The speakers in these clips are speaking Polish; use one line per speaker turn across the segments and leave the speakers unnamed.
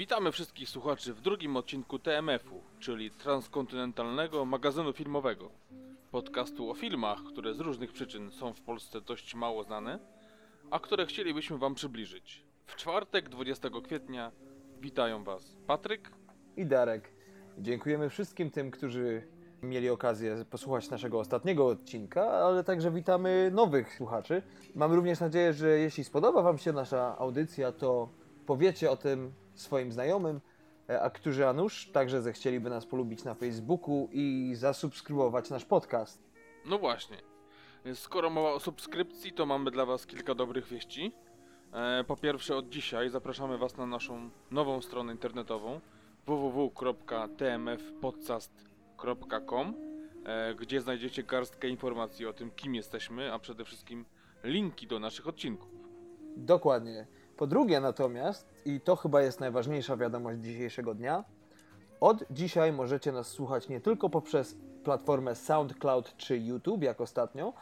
Witamy wszystkich słuchaczy w drugim odcinku TMF-u, czyli Transkontynentalnego Magazynu Filmowego. Podcastu o filmach, które z różnych przyczyn są w Polsce dość mało znane, a które chcielibyśmy Wam przybliżyć. W czwartek, 20 kwietnia, witają Was Patryk
i Darek. Dziękujemy wszystkim tym, którzy mieli okazję posłuchać naszego ostatniego odcinka, ale także witamy nowych słuchaczy. Mam również nadzieję, że jeśli spodoba Wam się nasza audycja, to powiecie o tym swoim znajomym, e, a którzy a nuż także zechcieliby nas polubić na Facebooku i zasubskrybować nasz podcast.
No właśnie. Skoro mowa o subskrypcji, to mamy dla Was kilka dobrych wieści. E, po pierwsze, od dzisiaj zapraszamy Was na naszą nową stronę internetową www.tmfpodcast.com, e, gdzie znajdziecie garstkę informacji o tym, kim jesteśmy, a przede wszystkim linki do naszych odcinków.
Dokładnie. Po drugie natomiast, i to chyba jest najważniejsza wiadomość dzisiejszego dnia, od dzisiaj możecie nas słuchać nie tylko poprzez platformę SoundCloud czy YouTube, jak ostatnio.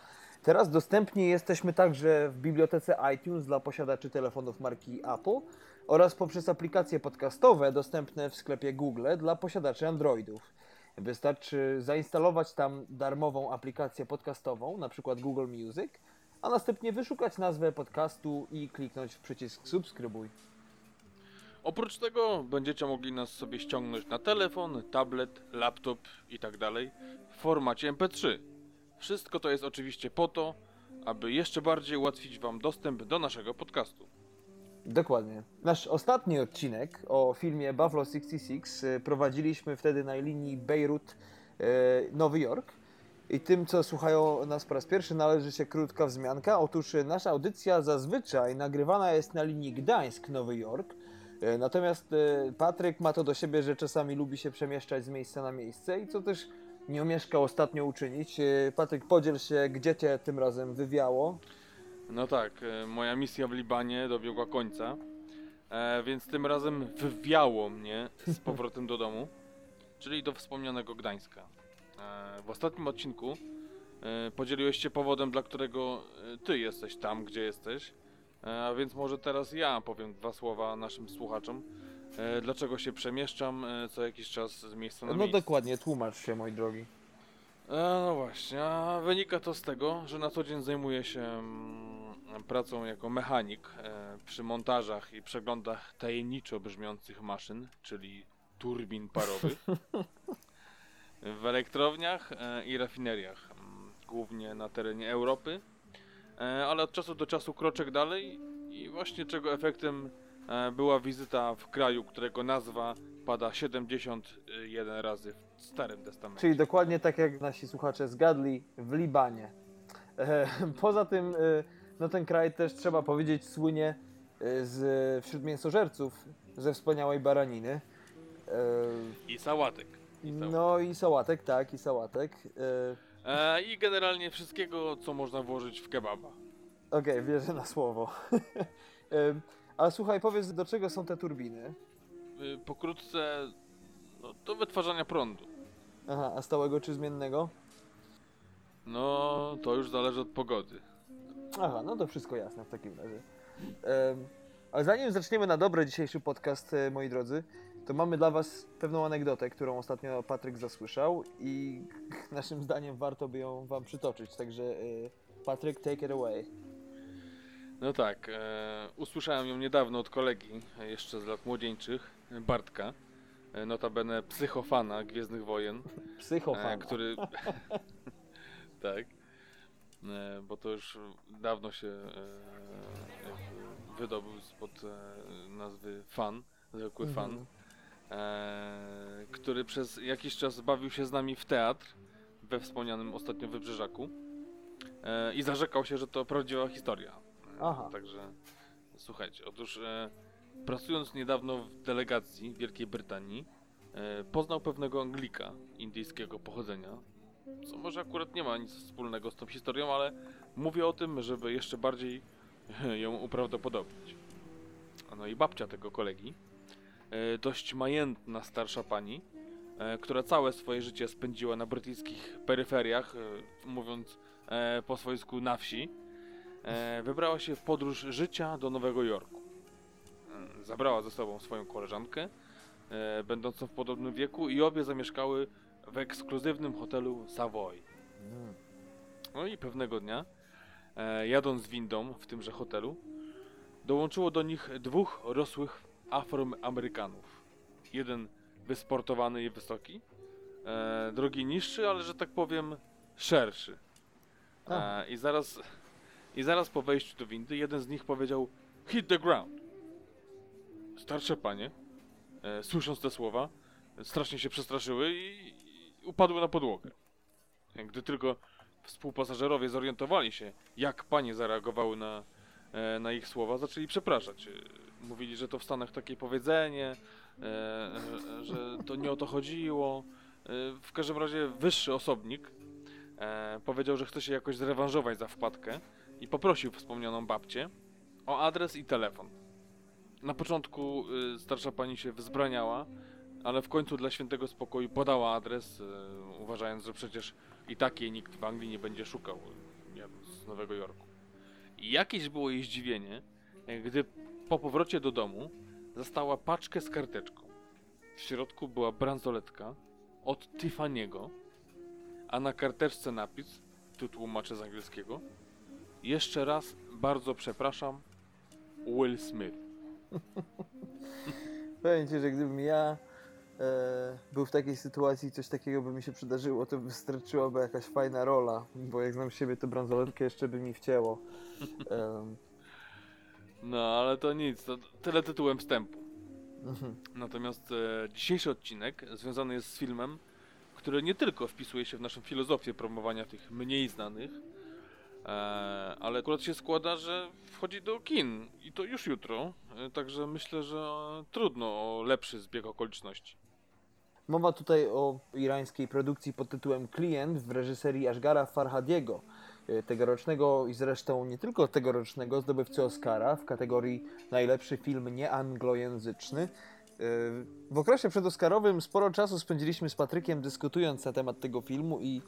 Teraz dostępni jesteśmy także w bibliotece iTunes dla posiadaczy telefonów marki Apple oraz poprzez aplikacje podcastowe dostępne w sklepie Google dla posiadaczy Androidów. Wystarczy zainstalować tam darmową aplikację podcastową, na przykład Google Music, a następnie wyszukać nazwę podcastu i kliknąć w przycisk subskrybuj.
Oprócz tego będziecie mogli nas sobie ściągnąć na telefon, tablet, laptop i tak dalej w formacie MP3. Wszystko to jest oczywiście po to, aby jeszcze bardziej ułatwić Wam dostęp do naszego podcastu.
Dokładnie. Nasz ostatni odcinek o filmie Buffalo 66 y, prowadziliśmy wtedy na linii Beirut-Nowy Jork. I tym, co słuchają nas po raz pierwszy, należy się krótka wzmianka. Otóż y, nasza audycja zazwyczaj nagrywana jest na linii Gdańsk-Nowy Jork. Y, natomiast Patryk ma to do siebie, że czasami lubi się przemieszczać z miejsca na miejsce i co też nie omieszkał ostatnio uczynić. Patryk, podziel się, gdzie cię tym razem wywiało.
No tak, e, moja misja w Libanie dobiegła końca, e, więc tym razem wywiało mnie z powrotem do domu, czyli do wspomnianego Gdańska. E, w ostatnim odcinku e, podzieliłeś się powodem, dla którego e, ty jesteś tam, gdzie jesteś, a więc może teraz ja powiem dwa słowa naszym słuchaczom, dlaczego się przemieszczam co jakiś czas z miejsca na
No
miejsce.
dokładnie, tłumacz się, mój drogi.
No właśnie, a wynika to z tego, że na co dzień zajmuję się mm, pracą jako mechanik przy montażach i przeglądach tajemniczo brzmiących maszyn, czyli turbin parowych, w elektrowniach e, i rafineriach, mm, głównie na terenie Europy, e, ale od czasu do czasu kroczek dalej i właśnie czego efektem e, była wizyta w kraju, którego nazwa pada 71 razy w Starym Testamencie.
Czyli dokładnie tak jak nasi słuchacze zgadli, w Libanie. Poza tym, no ten kraj też trzeba powiedzieć słynie z, wśród mięsożerców ze wspaniałej baraniny.
I sałatek. I
no i sałatek, tak, i sałatek. E,
E, I generalnie wszystkiego, co można włożyć w kebaba.
Okej, wierzę na słowo. e, ale słuchaj, powiedz, do czego są te turbiny?
Y, pokrótce, no, do wytwarzania prądu.
Aha, a stałego czy zmiennego?
No, to już zależy od pogody.
Aha, no to wszystko jasne w takim razie. Ale zanim zaczniemy na dobre dzisiejszy podcast, e, moi drodzy, to mamy dla Was pewną anegdotę, którą ostatnio Patryk zasłyszał i naszym zdaniem warto by ją Wam przytoczyć. Także e, Patryk, take it away.
No tak, e, usłyszałem ją niedawno od kolegi, e, jeszcze z lat młodzieńczych, e, Bartka. Notabene psychofana Gwiezdnych Wojen.
Psychofan.
E, który. tak. E, bo to już dawno się wydobył spod nazwy fan, zwykły
Mhm.
fan. E, który przez jakiś czas bawił się z nami w teatr we wspomnianym ostatnio Wybrzeżaku. E, I zarzekał się, że to prawdziwa historia. E,
Aha.
Także słuchajcie, otóż e, pracując niedawno w delegacji Wielkiej Brytanii, e, poznał pewnego Anglika indyjskiego pochodzenia, co może akurat nie ma nic wspólnego z tą historią, ale mówię o tym, żeby jeszcze bardziej ją uprawdopodobnić. No i babcia tego kolegi, dość majętna starsza pani, e, która całe swoje życie spędziła na brytyjskich peryferiach, e, mówiąc e, po swojsku na wsi, e, wybrała się w podróż życia do Nowego Jorku. E, zabrała ze sobą swoją koleżankę, e, będącą w podobnym wieku i obie zamieszkały w ekskluzywnym hotelu Savoy. No i pewnego dnia, e, jadąc windą w tymże hotelu, dołączyło do nich dwóch rosłych Afroamerykanów. Jeden wysportowany i wysoki, e, drugi niższy, ale że tak powiem szerszy. E, I zaraz, i zaraz po wejściu do windy jeden z nich powiedział hit the ground. Starsze panie, e, słysząc te słowa, strasznie się przestraszyły i, i upadły na podłogę. Gdy tylko współpasażerowie zorientowali się, jak panie zareagowały na, e, na ich słowa, zaczęli przepraszać. E, Mówili, że to w Stanach takie powiedzenie, e, że, że to nie o to chodziło. E, W każdym razie wyższy osobnik e, powiedział, że chce się jakoś zrewanżować za wpadkę i poprosił wspomnianą babcię o adres i telefon. Na początku starsza pani się wzbraniała, ale w końcu dla świętego spokoju podała adres, uważając, że przecież i tak jej nikt w Anglii nie będzie szukał, z Nowego Jorku. I jakieś było jej zdziwienie, gdy po powrocie do domu zastała paczkę z karteczką. W środku była bransoletka od Tiffany'ego, a na karteczce napis, tu tłumaczę z angielskiego, jeszcze raz bardzo przepraszam, Will Smith.
Powiem ci, że gdybym ja e, był w takiej sytuacji, coś takiego by mi się przydarzyło, to wystarczyłaby jakaś fajna rola, bo jak znam siebie, to bransoletkę jeszcze by mi wcięło. Em,
No, ale to nic, to tyle tytułem wstępu.
mhm.
Natomiast e, dzisiejszy odcinek związany jest z filmem, który nie tylko wpisuje się w naszą filozofię promowania tych mniej znanych, e, ale akurat się składa, że wchodzi do kin i to już jutro, e, także myślę, że trudno o lepszy zbieg okoliczności.
Mowa tutaj o irańskiej produkcji pod tytułem Klient w reżyserii Ashgara Farhadiego, tegorocznego i zresztą nie tylko tegorocznego zdobywcy Oscara w kategorii najlepszy film nieanglojęzyczny. E, W okresie przedoscarowym sporo czasu spędziliśmy z Patrykiem dyskutując na temat tego filmu i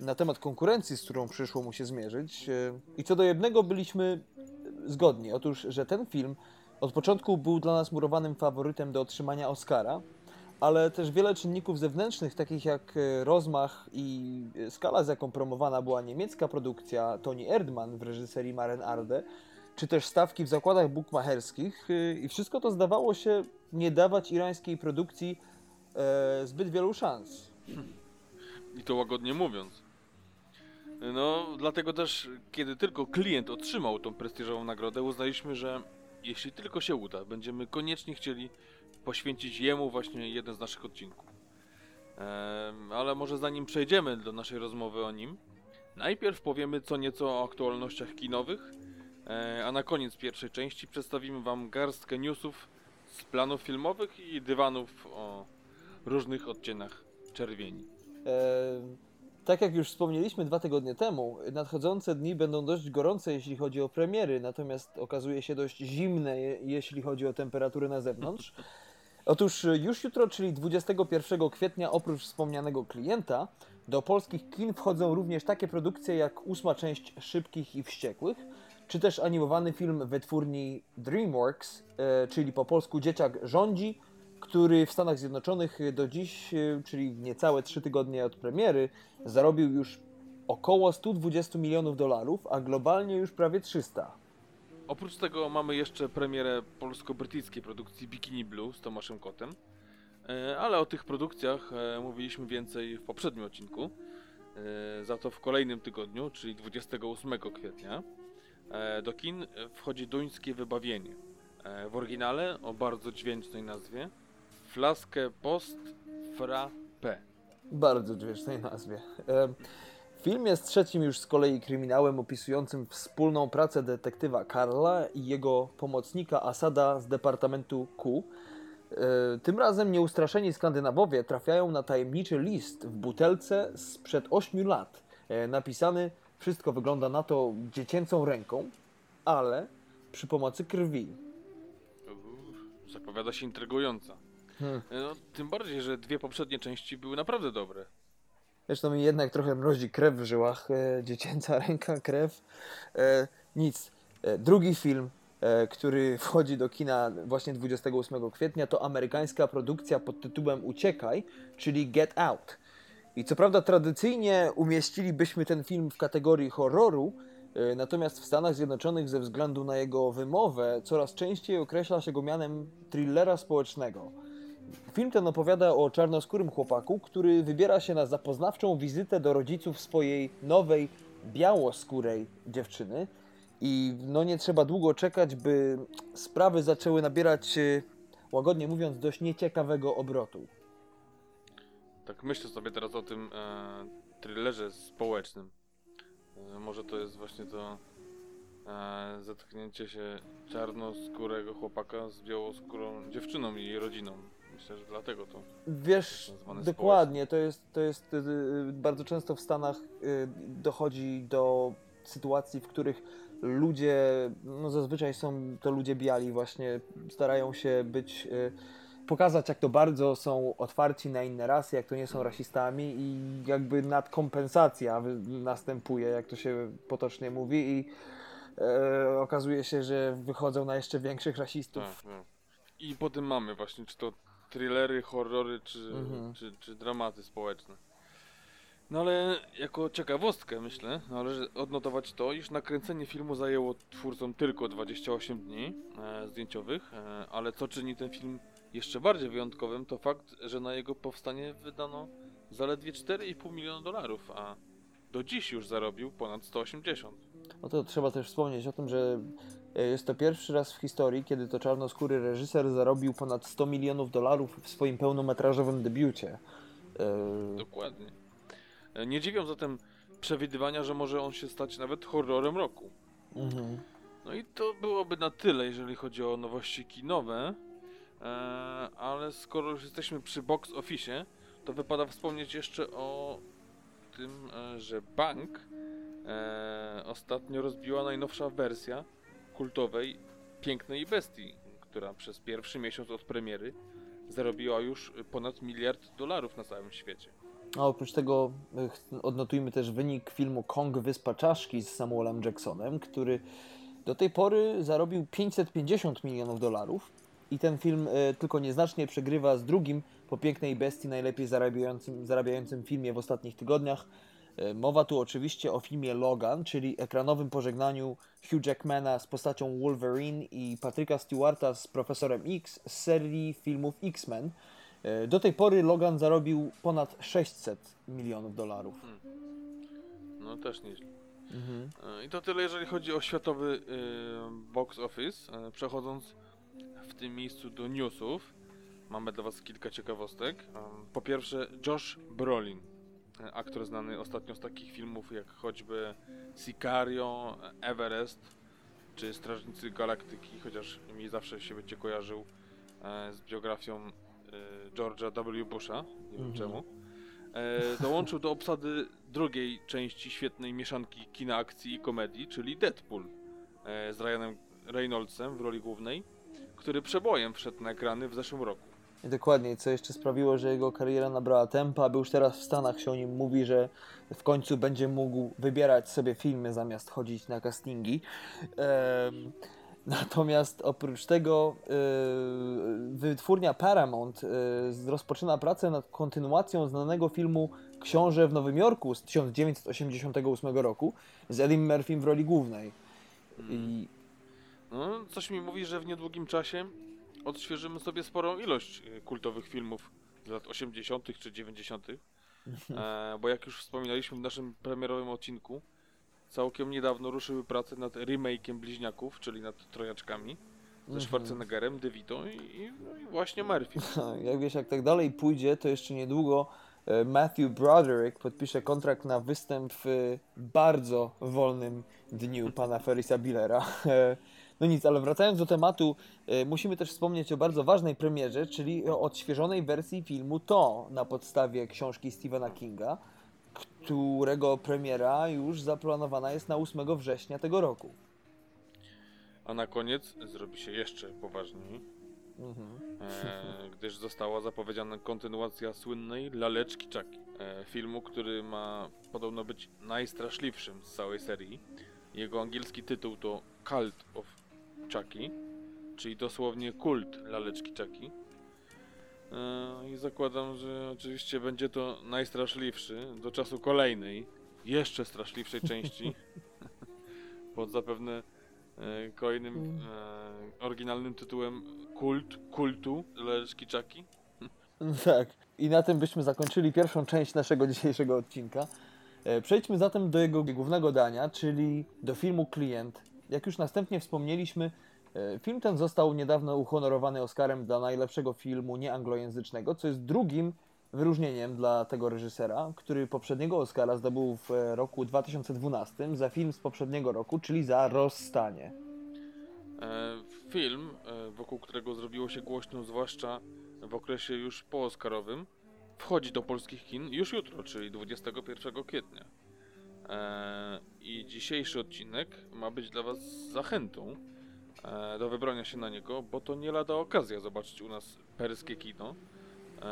na temat konkurencji, z którą przyszło mu się zmierzyć. E, I co do jednego byliśmy zgodni. Otóż, że ten film od początku był dla nas murowanym faworytem do otrzymania Oscara, ale też wiele czynników zewnętrznych, takich jak e, rozmach i e, skala, z jaką promowana była niemiecka produkcja Toni Erdmann w reżyserii Maren Arde, czy też stawki w zakładach bukmacherskich e, i wszystko to zdawało się nie dawać irańskiej produkcji e, zbyt wielu szans.
I to łagodnie mówiąc. No, dlatego też, kiedy tylko klient otrzymał tą prestiżową nagrodę, uznaliśmy, że jeśli tylko się uda, będziemy koniecznie chcieli poświęcić jemu właśnie jeden z naszych odcinków. Ale może zanim przejdziemy do naszej rozmowy o nim, najpierw powiemy co nieco o aktualnościach kinowych, e, a na koniec pierwszej części przedstawimy Wam garstkę newsów z planów filmowych i dywanów o różnych odcieniach czerwieni.
E, tak jak już wspomnieliśmy dwa tygodnie temu, nadchodzące dni będą dość gorące, jeśli chodzi o premiery, natomiast okazuje się dość zimne, je- jeśli chodzi o temperatury na zewnątrz. Otóż e, już jutro, czyli 21 kwietnia, oprócz wspomnianego klienta, do polskich kin wchodzą również takie produkcje jak ósma część Szybkich i Wściekłych, czy też animowany film wytwórni DreamWorks, e, czyli po polsku Dzieciak rządzi, który w Stanach Zjednoczonych do dziś, e, czyli niecałe 3 tygodnie od premiery, zarobił już około 120 milionów dolarów, a globalnie już prawie 300.
Oprócz tego mamy jeszcze premierę polsko-brytyjskiej produkcji Bikini Blue z Tomaszem Kotem. E, Ale o tych produkcjach e, mówiliśmy więcej w poprzednim odcinku. E, Za to w kolejnym tygodniu, czyli 28 kwietnia, do kin wchodzi duńskie wybawienie. W oryginale o bardzo dźwięcznej nazwie Flaskę Post Frappe.
Bardzo dźwięcznej nazwie. Film jest trzecim już z kolei kryminałem opisującym wspólną pracę detektywa Karla i jego pomocnika Asada z Departamentu Q. E, Tym razem nieustraszeni Skandynawowie trafiają na tajemniczy list w butelce sprzed 8 lat. E, Napisany, wszystko wygląda na to dziecięcą ręką, ale przy pomocy krwi.
Uuu, Zapowiada się intrygująca.
Hmm.
E, No, tym bardziej, że dwie poprzednie części były naprawdę dobre.
Zresztą mi jednak trochę mrozi krew w żyłach. E, dziecięca ręka, krew. E, nic. E, drugi film. e, który wchodzi do kina właśnie 28 kwietnia, to amerykańska produkcja pod tytułem Uciekaj, czyli Get Out. I co prawda tradycyjnie umieścilibyśmy ten film w kategorii horroru, e, natomiast w Stanach Zjednoczonych ze względu na jego wymowę coraz częściej określa się go mianem thrillera społecznego. Film ten opowiada o czarnoskórym chłopaku, który wybiera się na zapoznawczą wizytę do rodziców swojej nowej, białoskórej dziewczyny. I no nie trzeba długo czekać, by sprawy zaczęły nabierać, e, łagodnie mówiąc, dość nieciekawego obrotu.
Tak myślę sobie teraz o tym e, thrillerze społecznym. E, może to jest właśnie to e, zetknięcie się czarnoskórego chłopaka z białoskórą dziewczyną i jej rodziną. Myślę, że dlatego to.
Wiesz,
nazwane
dokładnie, to jest, to jest y, bardzo często w Stanach y, dochodzi do sytuacji, w których ludzie, no zazwyczaj są to ludzie biali właśnie, starają się być, y, pokazać jak to bardzo są otwarci na inne rasy, jak to nie są rasistami i jakby nadkompensacja następuje, jak to się potocznie mówi i e, okazuje się, że wychodzą na jeszcze większych rasistów.
Tak, tak. I potem mamy właśnie, czy to thrillery, horrory, czy,
Mhm.
czy, czy dramaty społeczne. No ale jako ciekawostkę myślę, należy odnotować to, iż nakręcenie filmu zajęło twórcom tylko 28 dni e, zdjęciowych, e, ale co czyni ten film jeszcze bardziej wyjątkowym, to fakt, że na jego powstanie wydano zaledwie 4,5 miliona dolarów, a do dziś już zarobił ponad 180.
No to trzeba też wspomnieć o tym, że e, jest to pierwszy raz w historii, kiedy to czarnoskóry reżyser zarobił ponad 100 milionów dolarów w swoim pełnometrażowym debiucie. E,
Dokładnie. E, Nie dziwią zatem przewidywania, że może on się stać nawet horrorem roku.
mhm.
No i to byłoby na tyle, jeżeli chodzi o nowości kinowe. Ale skoro już jesteśmy przy box office, to wypada wspomnieć jeszcze o tym, że Bank e, ostatnio rozbiła najnowsza wersja kultowej Pięknej Bestii, która przez pierwszy miesiąc od premiery zarobiła już ponad miliard dolarów na całym świecie.
A oprócz tego e, odnotujmy też wynik filmu Kong Wyspa Czaszki z Samuelem Jacksonem, który do tej pory zarobił 550 milionów dolarów i ten film e, tylko nieznacznie przegrywa z drugim po Pięknej Bestii najlepiej zarabiającym, zarabiającym filmie w ostatnich tygodniach. E, Mowa tu oczywiście o filmie Logan, czyli ekranowym pożegnaniu Hugh Jackmana z postacią Wolverine i Patryka Stewarta z Profesorem X z serii filmów X-Men. E, Do tej pory Logan zarobił ponad 600 milionów dolarów.
No też nieźle.
Mhm.
E, I to tyle, jeżeli chodzi o światowy box office. Przechodząc w tym miejscu do newsów, mamy dla Was kilka ciekawostek. Po pierwsze, Josh Brolin, aktor znany ostatnio z takich filmów jak choćby Sicario, Everest czy Strażnicy Galaktyki, chociaż mi zawsze się będzie kojarzył e, z biografią e, George'a W. Busha, nie wiem
Mhm.
czemu. E, dołączył do obsady drugiej części świetnej mieszanki kina akcji i komedii, czyli Deadpool z Ryanem Reynoldsem w roli głównej, który przebojem wszedł na ekrany w zeszłym roku.
Dokładnie, co jeszcze sprawiło, że jego kariera nabrała tempa, by już teraz w Stanach się o nim mówi, że w końcu będzie mógł wybierać sobie filmy zamiast chodzić na castingi. Em, natomiast oprócz tego e, wytwórnia Paramount e, rozpoczyna pracę nad kontynuacją znanego filmu Książę w Nowym Jorku z 1988 roku z Eddie Murphym w roli głównej. I
No, coś mi mówi, że w niedługim czasie odświeżymy sobie sporą ilość e, kultowych filmów z lat 80. czy 90., e, bo jak już wspominaliśmy w naszym premierowym odcinku, całkiem niedawno ruszyły prace nad remake'iem Bliźniaków, czyli nad Trojaczkami, ze
Mhm.
Schwarzeneggerem, DeVito i, i, no i właśnie Murphy.
Jak wiesz, jak tak dalej pójdzie, to jeszcze niedługo e, Matthew Broderick podpisze kontrakt na występ w bardzo wolnym dniu pana Ferrisa Billera. No nic, ale wracając do tematu, e, musimy też wspomnieć o bardzo ważnej premierze, czyli o odświeżonej wersji filmu To na podstawie książki Stephena Kinga, którego premiera już zaplanowana jest na 8 września tego roku.
A na koniec zrobi się jeszcze poważniej,
Mhm.
e, gdyż została zapowiedziana kontynuacja słynnej Laleczki Chucky, e, filmu, który ma podobno być najstraszliwszym z całej serii. Jego angielski tytuł to Cult of Chucky, czyli dosłownie kult laleczki Chucky. E, I zakładam, że oczywiście będzie to najstraszliwszy do czasu kolejnej, jeszcze straszliwszej części. Pod zapewne e, kolejnym e, oryginalnym tytułem Kult kultu laleczki Chucky.
Tak. I na tym byśmy zakończyli pierwszą część naszego dzisiejszego odcinka. Przejdźmy zatem do jego głównego dania, czyli do filmu Klient. Jak już następnie wspomnieliśmy, e, film ten został niedawno uhonorowany Oscarem dla najlepszego filmu nieanglojęzycznego, co jest drugim wyróżnieniem dla tego reżysera, który poprzedniego Oscara zdobył w e, roku 2012 za film z poprzedniego roku, czyli za Rozstanie.
E, Film, wokół którego zrobiło się głośno, zwłaszcza w okresie już pooscarowym, wchodzi do polskich kin już jutro, czyli 21 kwietnia. E, I dzisiejszy odcinek ma być dla Was zachętą e, do wybrania się na niego, bo to nie lada okazja zobaczyć u nas perskie kino, e,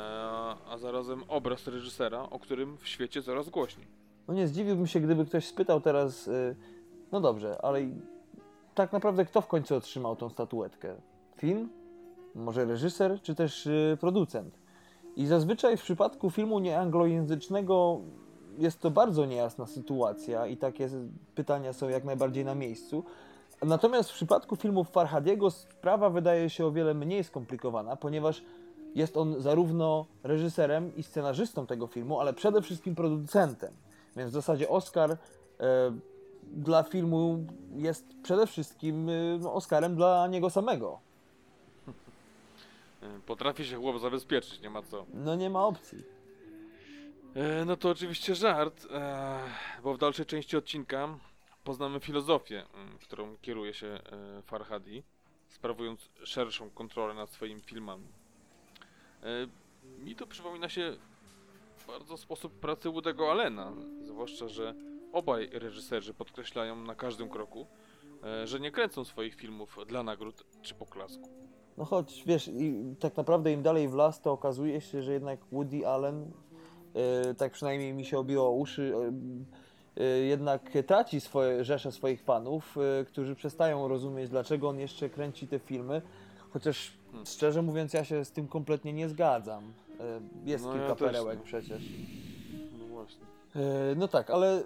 a zarazem obraz reżysera, o którym w świecie coraz głośniej.
No nie zdziwiłbym się, gdyby ktoś spytał teraz, y, no dobrze, ale tak naprawdę kto w końcu otrzymał tą statuetkę? Film? Może reżyser, czy też y, producent? I zazwyczaj w przypadku filmu nieanglojęzycznego jest to bardzo niejasna sytuacja i takie pytania są jak najbardziej na miejscu. Natomiast w przypadku filmów Farhadiego sprawa wydaje się o wiele mniej skomplikowana, ponieważ jest on zarówno reżyserem i scenarzystą tego filmu, ale przede wszystkim producentem. Więc w zasadzie Oscar e, dla filmu jest przede wszystkim e, no, Oscarem dla niego samego.
Potrafi się chłop zabezpieczyć, nie ma co.
No nie ma opcji.
E, No to oczywiście żart, e, bo w dalszej części odcinka poznamy filozofię, którą kieruje się e, Farhadi, sprawując szerszą kontrolę nad swoimi filmami. Mi to przypomina się bardzo sposób pracy Woody'ego Allena, zwłaszcza, że obaj reżyserzy podkreślają na każdym kroku, że nie kręcą swoich filmów dla nagród czy poklasku.
No choć wiesz, tak naprawdę im dalej w las, to okazuje się, że jednak Woody Allen, tak przynajmniej mi się obiło uszy, e, e, jednak traci swoje rzesze swoich fanów, e, którzy przestają rozumieć, dlaczego on jeszcze kręci te filmy. Chociaż
Hmm.
szczerze mówiąc, ja się z tym kompletnie nie zgadzam. E, Jest
No
kilka
ja
perełek
nie.
przecież.
No właśnie.
E, No tak, ale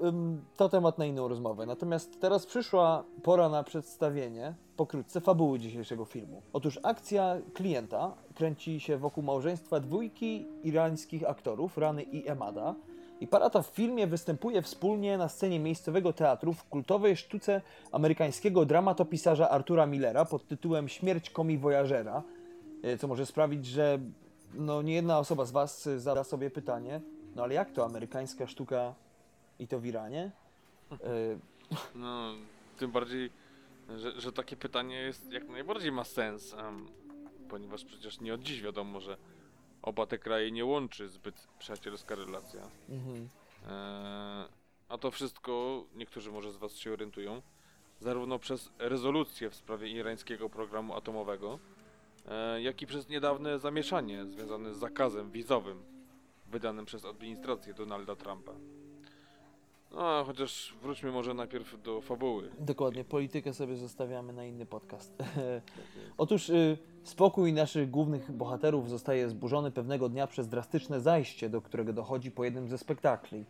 to temat na inną rozmowę. Natomiast teraz przyszła pora na przedstawienie pokrótce fabuły dzisiejszego filmu. Otóż akcja klienta kręci się wokół małżeństwa dwójki irańskich aktorów, Rany i Emada. I para ta w filmie występuje wspólnie na scenie miejscowego teatru w kultowej sztuce amerykańskiego dramatopisarza Artura Millera pod tytułem Śmierć komi wojażera, e, co może sprawić, że no, nie jedna osoba z Was zada sobie pytanie, no ale jak to amerykańska sztuka i to w Iranie? E,
No, tym bardziej, że, że takie pytanie jest jak najbardziej ma sens, em, ponieważ przecież nie od dziś wiadomo, że oba te kraje nie łączy zbyt przyjacielska relacja.
mhm.
E, a to wszystko, niektórzy może z Was się orientują, zarówno przez rezolucję w sprawie irańskiego programu atomowego, e, jak i przez niedawne zamieszanie związane z zakazem wizowym wydanym przez administrację Donalda Trumpa. No, chociaż wróćmy może najpierw do fabuły.
Dokładnie, politykę sobie zostawiamy na inny podcast. Otóż y, spokój naszych głównych bohaterów zostaje zburzony pewnego dnia przez drastyczne zajście, do którego dochodzi po jednym ze spektakli.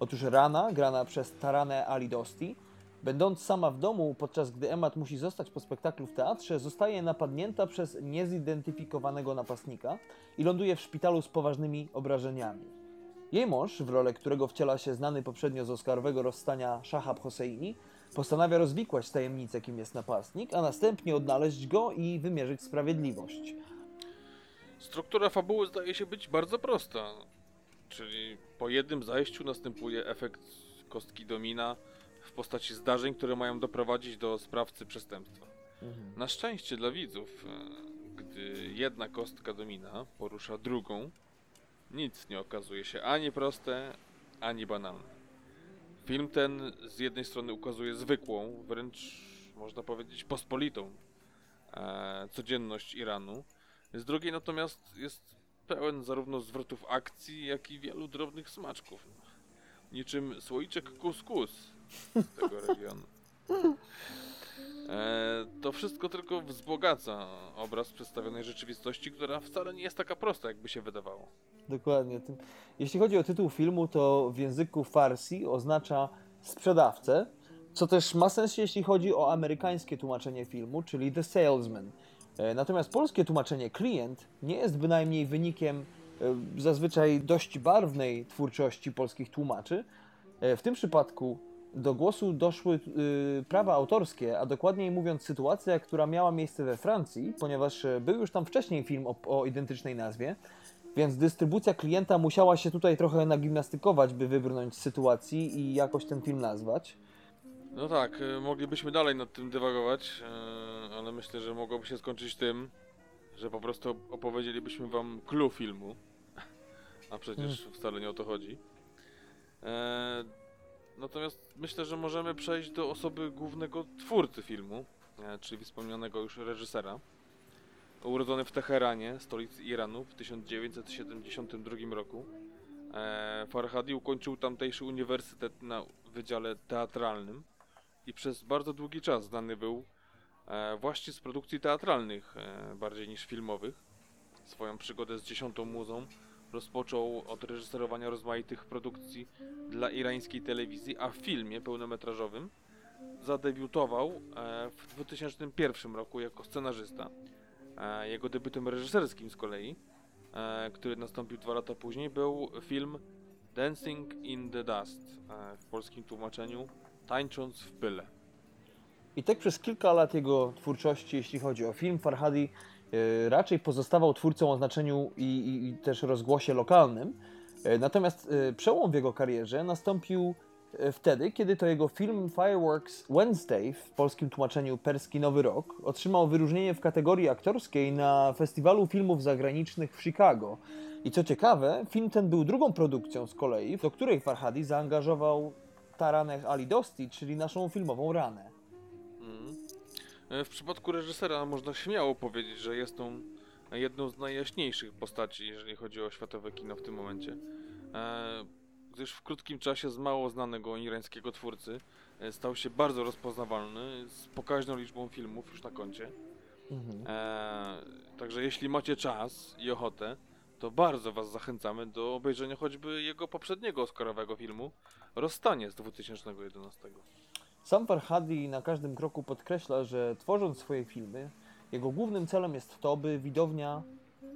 Otóż Rana, grana przez Taranę Ali Dosti, będąc sama w domu, podczas gdy Emmat musi zostać po spektaklu w teatrze, zostaje napadnięta przez niezidentyfikowanego napastnika i ląduje w szpitalu z poważnymi obrażeniami. Jej mąż, w rolę którego wciela się znany poprzednio z Oscarowego rozstania Shahab Hosseini, postanawia rozwikłać tajemnicę, kim jest napastnik, a następnie odnaleźć go i wymierzyć sprawiedliwość.
Struktura fabuły zdaje się być bardzo prosta. Czyli po jednym zajściu następuje efekt kostki domina w postaci zdarzeń, które mają doprowadzić do sprawcy przestępstwa. Na szczęście dla widzów, e, gdy jedna kostka domina porusza drugą, nic nie okazuje się ani proste, ani banalne. Film ten z jednej strony ukazuje zwykłą, wręcz można powiedzieć pospolitą e, codzienność Iranu, z drugiej natomiast jest pełen zarówno zwrotów akcji, jak i wielu drobnych smaczków. Niczym słoiczek kuskus z tego regionu. E, to wszystko tylko wzbogaca obraz przedstawionej rzeczywistości, która wcale nie jest taka prosta, jakby się wydawało.
Dokładnie. Jeśli chodzi o tytuł filmu, to w języku farsi oznacza sprzedawcę, co też ma sens, jeśli chodzi o amerykańskie tłumaczenie filmu, czyli The Salesman. E, Natomiast polskie tłumaczenie klient nie jest bynajmniej wynikiem e, zazwyczaj dość barwnej twórczości polskich tłumaczy. E, W tym przypadku do głosu doszły prawa autorskie, a dokładniej mówiąc sytuacja, która miała miejsce we Francji, ponieważ był już tam wcześniej film o, o identycznej nazwie, więc dystrybucja klienta musiała się tutaj trochę nagimnastykować, by wybrnąć z sytuacji i jakoś ten film nazwać.
No tak, e, moglibyśmy dalej nad tym dywagować, e, ale myślę, że mogłoby się skończyć tym, że po prostu opowiedzielibyśmy wam clue filmu. A przecież wcale nie o to chodzi. E, Natomiast myślę, że możemy przejść do osoby głównego twórcy filmu, e, czyli wspomnianego już reżysera. Urodzony w Teheranie, stolicy Iranu w 1972 roku. E, Farhadi ukończył tamtejszy uniwersytet na Wydziale Teatralnym i przez bardzo długi czas znany był e, właśnie z produkcji teatralnych, e, bardziej niż filmowych. Swoją przygodę z dziesiątą muzą rozpoczął od reżyserowania rozmaitych produkcji dla irańskiej telewizji, a w filmie pełnometrażowym zadebiutował w 2001 roku jako scenarzysta. E, Jego debiutem reżyserskim z kolei, e, który nastąpił dwa lata później, był film Dancing in the Dust, e, w polskim tłumaczeniu Tańcząc w pyle.
I tak przez kilka lat jego twórczości, jeśli chodzi o film, Farhadi raczej pozostawał twórcą o znaczeniu i, i, i też rozgłosie lokalnym. Natomiast przełom w jego karierze nastąpił wtedy, kiedy to jego film Fireworks Wednesday w polskim tłumaczeniu Perski Nowy Rok otrzymał wyróżnienie w kategorii aktorskiej na Festiwalu Filmów Zagranicznych w Chicago. I co ciekawe, film ten był drugą produkcją z kolei, do której Farhadi zaangażował Taraneh Ali Dosti, czyli naszą filmową ranę.
Mhm. E, W przypadku reżysera można śmiało powiedzieć, że jest on jedną z najjaśniejszych postaci, jeżeli chodzi o światowe kino w tym momencie. E, Gdyż w krótkim czasie z mało znanego irańskiego twórcy e, stał się bardzo rozpoznawalny, z pokaźną liczbą filmów już na koncie.
Mhm.
E, Także jeśli macie czas i ochotę, to bardzo Was zachęcamy do obejrzenia choćby jego poprzedniego Oscarowego filmu Rozstanie z 2011.
Sam Farhadi na każdym kroku podkreśla, że tworząc swoje filmy, jego głównym celem jest to, by widownia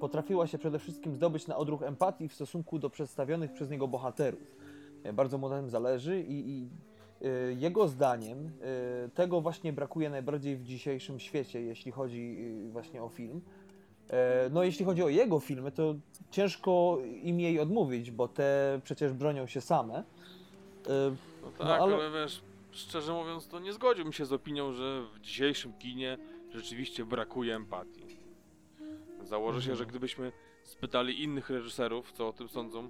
potrafiła się przede wszystkim zdobyć na odruch empatii w stosunku do przedstawionych przez niego bohaterów. E, Bardzo mu na tym zależy i, i e, jego zdaniem e, tego właśnie brakuje najbardziej w dzisiejszym świecie, jeśli chodzi właśnie o film. No, jeśli chodzi o jego filmy, to ciężko im jej odmówić, bo te przecież bronią się same. E,
No tak,
No, ale-
ale... wiesz, szczerze mówiąc, to nie zgodziłbym się z opinią, że w dzisiejszym kinie rzeczywiście brakuje empatii. Założę się,
Mhm.
że gdybyśmy spytali innych reżyserów, co o tym sądzą,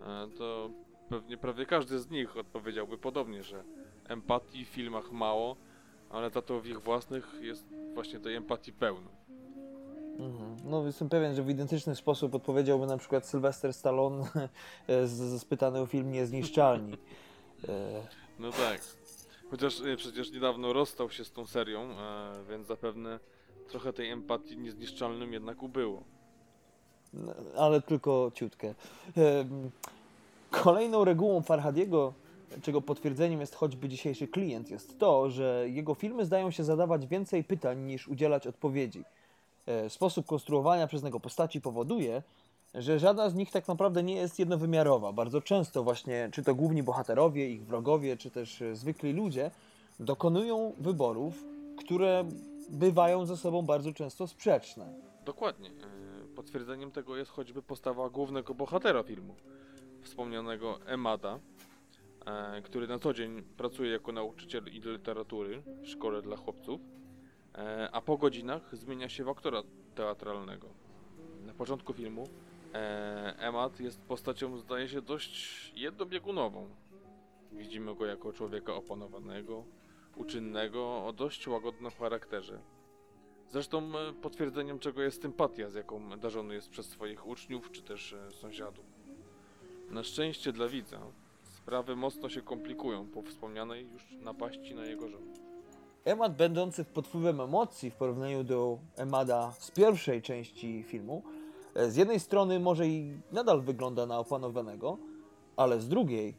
e, to pewnie prawie każdy z nich odpowiedziałby podobnie, że empatii w filmach mało, ale za to w ich własnych jest właśnie tej empatii pełno.
Mhm. No, jestem pewien, że w identyczny sposób odpowiedziałby na przykład Sylwester Stallone z, z spytany o film Niezniszczalni. E,
No tak. Chociaż e, przecież niedawno rozstał się z tą serią, e, więc zapewne trochę tej empatii niezniszczalnym jednak ubyło.
no, ale tylko ciutkę. Kolejną regułą Farhadiego, czego potwierdzeniem jest choćby dzisiejszy klient, jest to, że jego filmy zdają się zadawać więcej pytań niż udzielać odpowiedzi. E, Sposób konstruowania przez niego postaci powoduje, że żadna z nich tak naprawdę nie jest jednowymiarowa. Bardzo często właśnie, czy to główni bohaterowie, ich wrogowie, czy też zwykli ludzie, dokonują wyborów, które bywają ze sobą bardzo często sprzeczne.
Dokładnie. E, Potwierdzeniem tego jest choćby postawa głównego bohatera filmu, wspomnianego Emada, e, który na co dzień pracuje jako nauczyciel i literatury w szkole dla chłopców, e, a po godzinach zmienia się w aktora teatralnego. Na początku filmu Emad jest postacią, zdaje się, dość jednobiegunową. Widzimy go jako człowieka opanowanego, uczynnego, o dość łagodnym charakterze. Zresztą e, potwierdzeniem czego jest sympatia, z jaką darzony jest przez swoich uczniów czy też e, sąsiadów. Na szczęście dla widza, sprawy mocno się komplikują po wspomnianej już napaści na jego żonę.
Emad będący pod wpływem emocji w porównaniu do Emada z pierwszej części filmu, e, z jednej strony może i nadal wygląda na opanowanego, ale z drugiej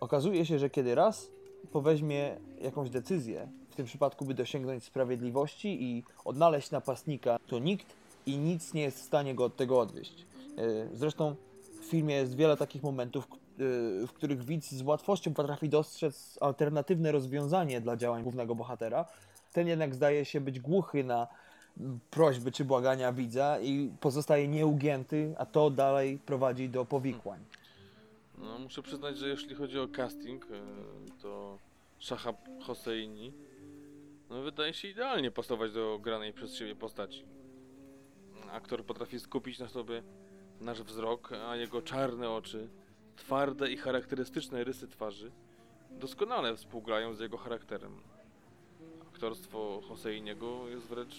okazuje się, że kiedy raz poweźmie jakąś decyzję, w tym przypadku by dosięgnąć sprawiedliwości i odnaleźć napastnika, to nikt i nic nie jest w stanie go od tego odwieść. E, Zresztą w filmie jest wiele takich momentów, y, w których widz z łatwością potrafi dostrzec alternatywne rozwiązanie dla działań głównego bohatera. Ten jednak zdaje się być głuchy na prośby czy błagania widza i pozostaje nieugięty, a to dalej prowadzi do powikłań.
No, muszę przyznać, że jeśli chodzi o casting, e, to Shahab Hosseini no, wydaje się idealnie pasować do granej przez siebie postaci. Aktor potrafi skupić na sobie nasz wzrok, a jego czarne oczy, twarde i charakterystyczne rysy twarzy doskonale współgrają z jego charakterem. Aktorstwo Hosseiniego jest wręcz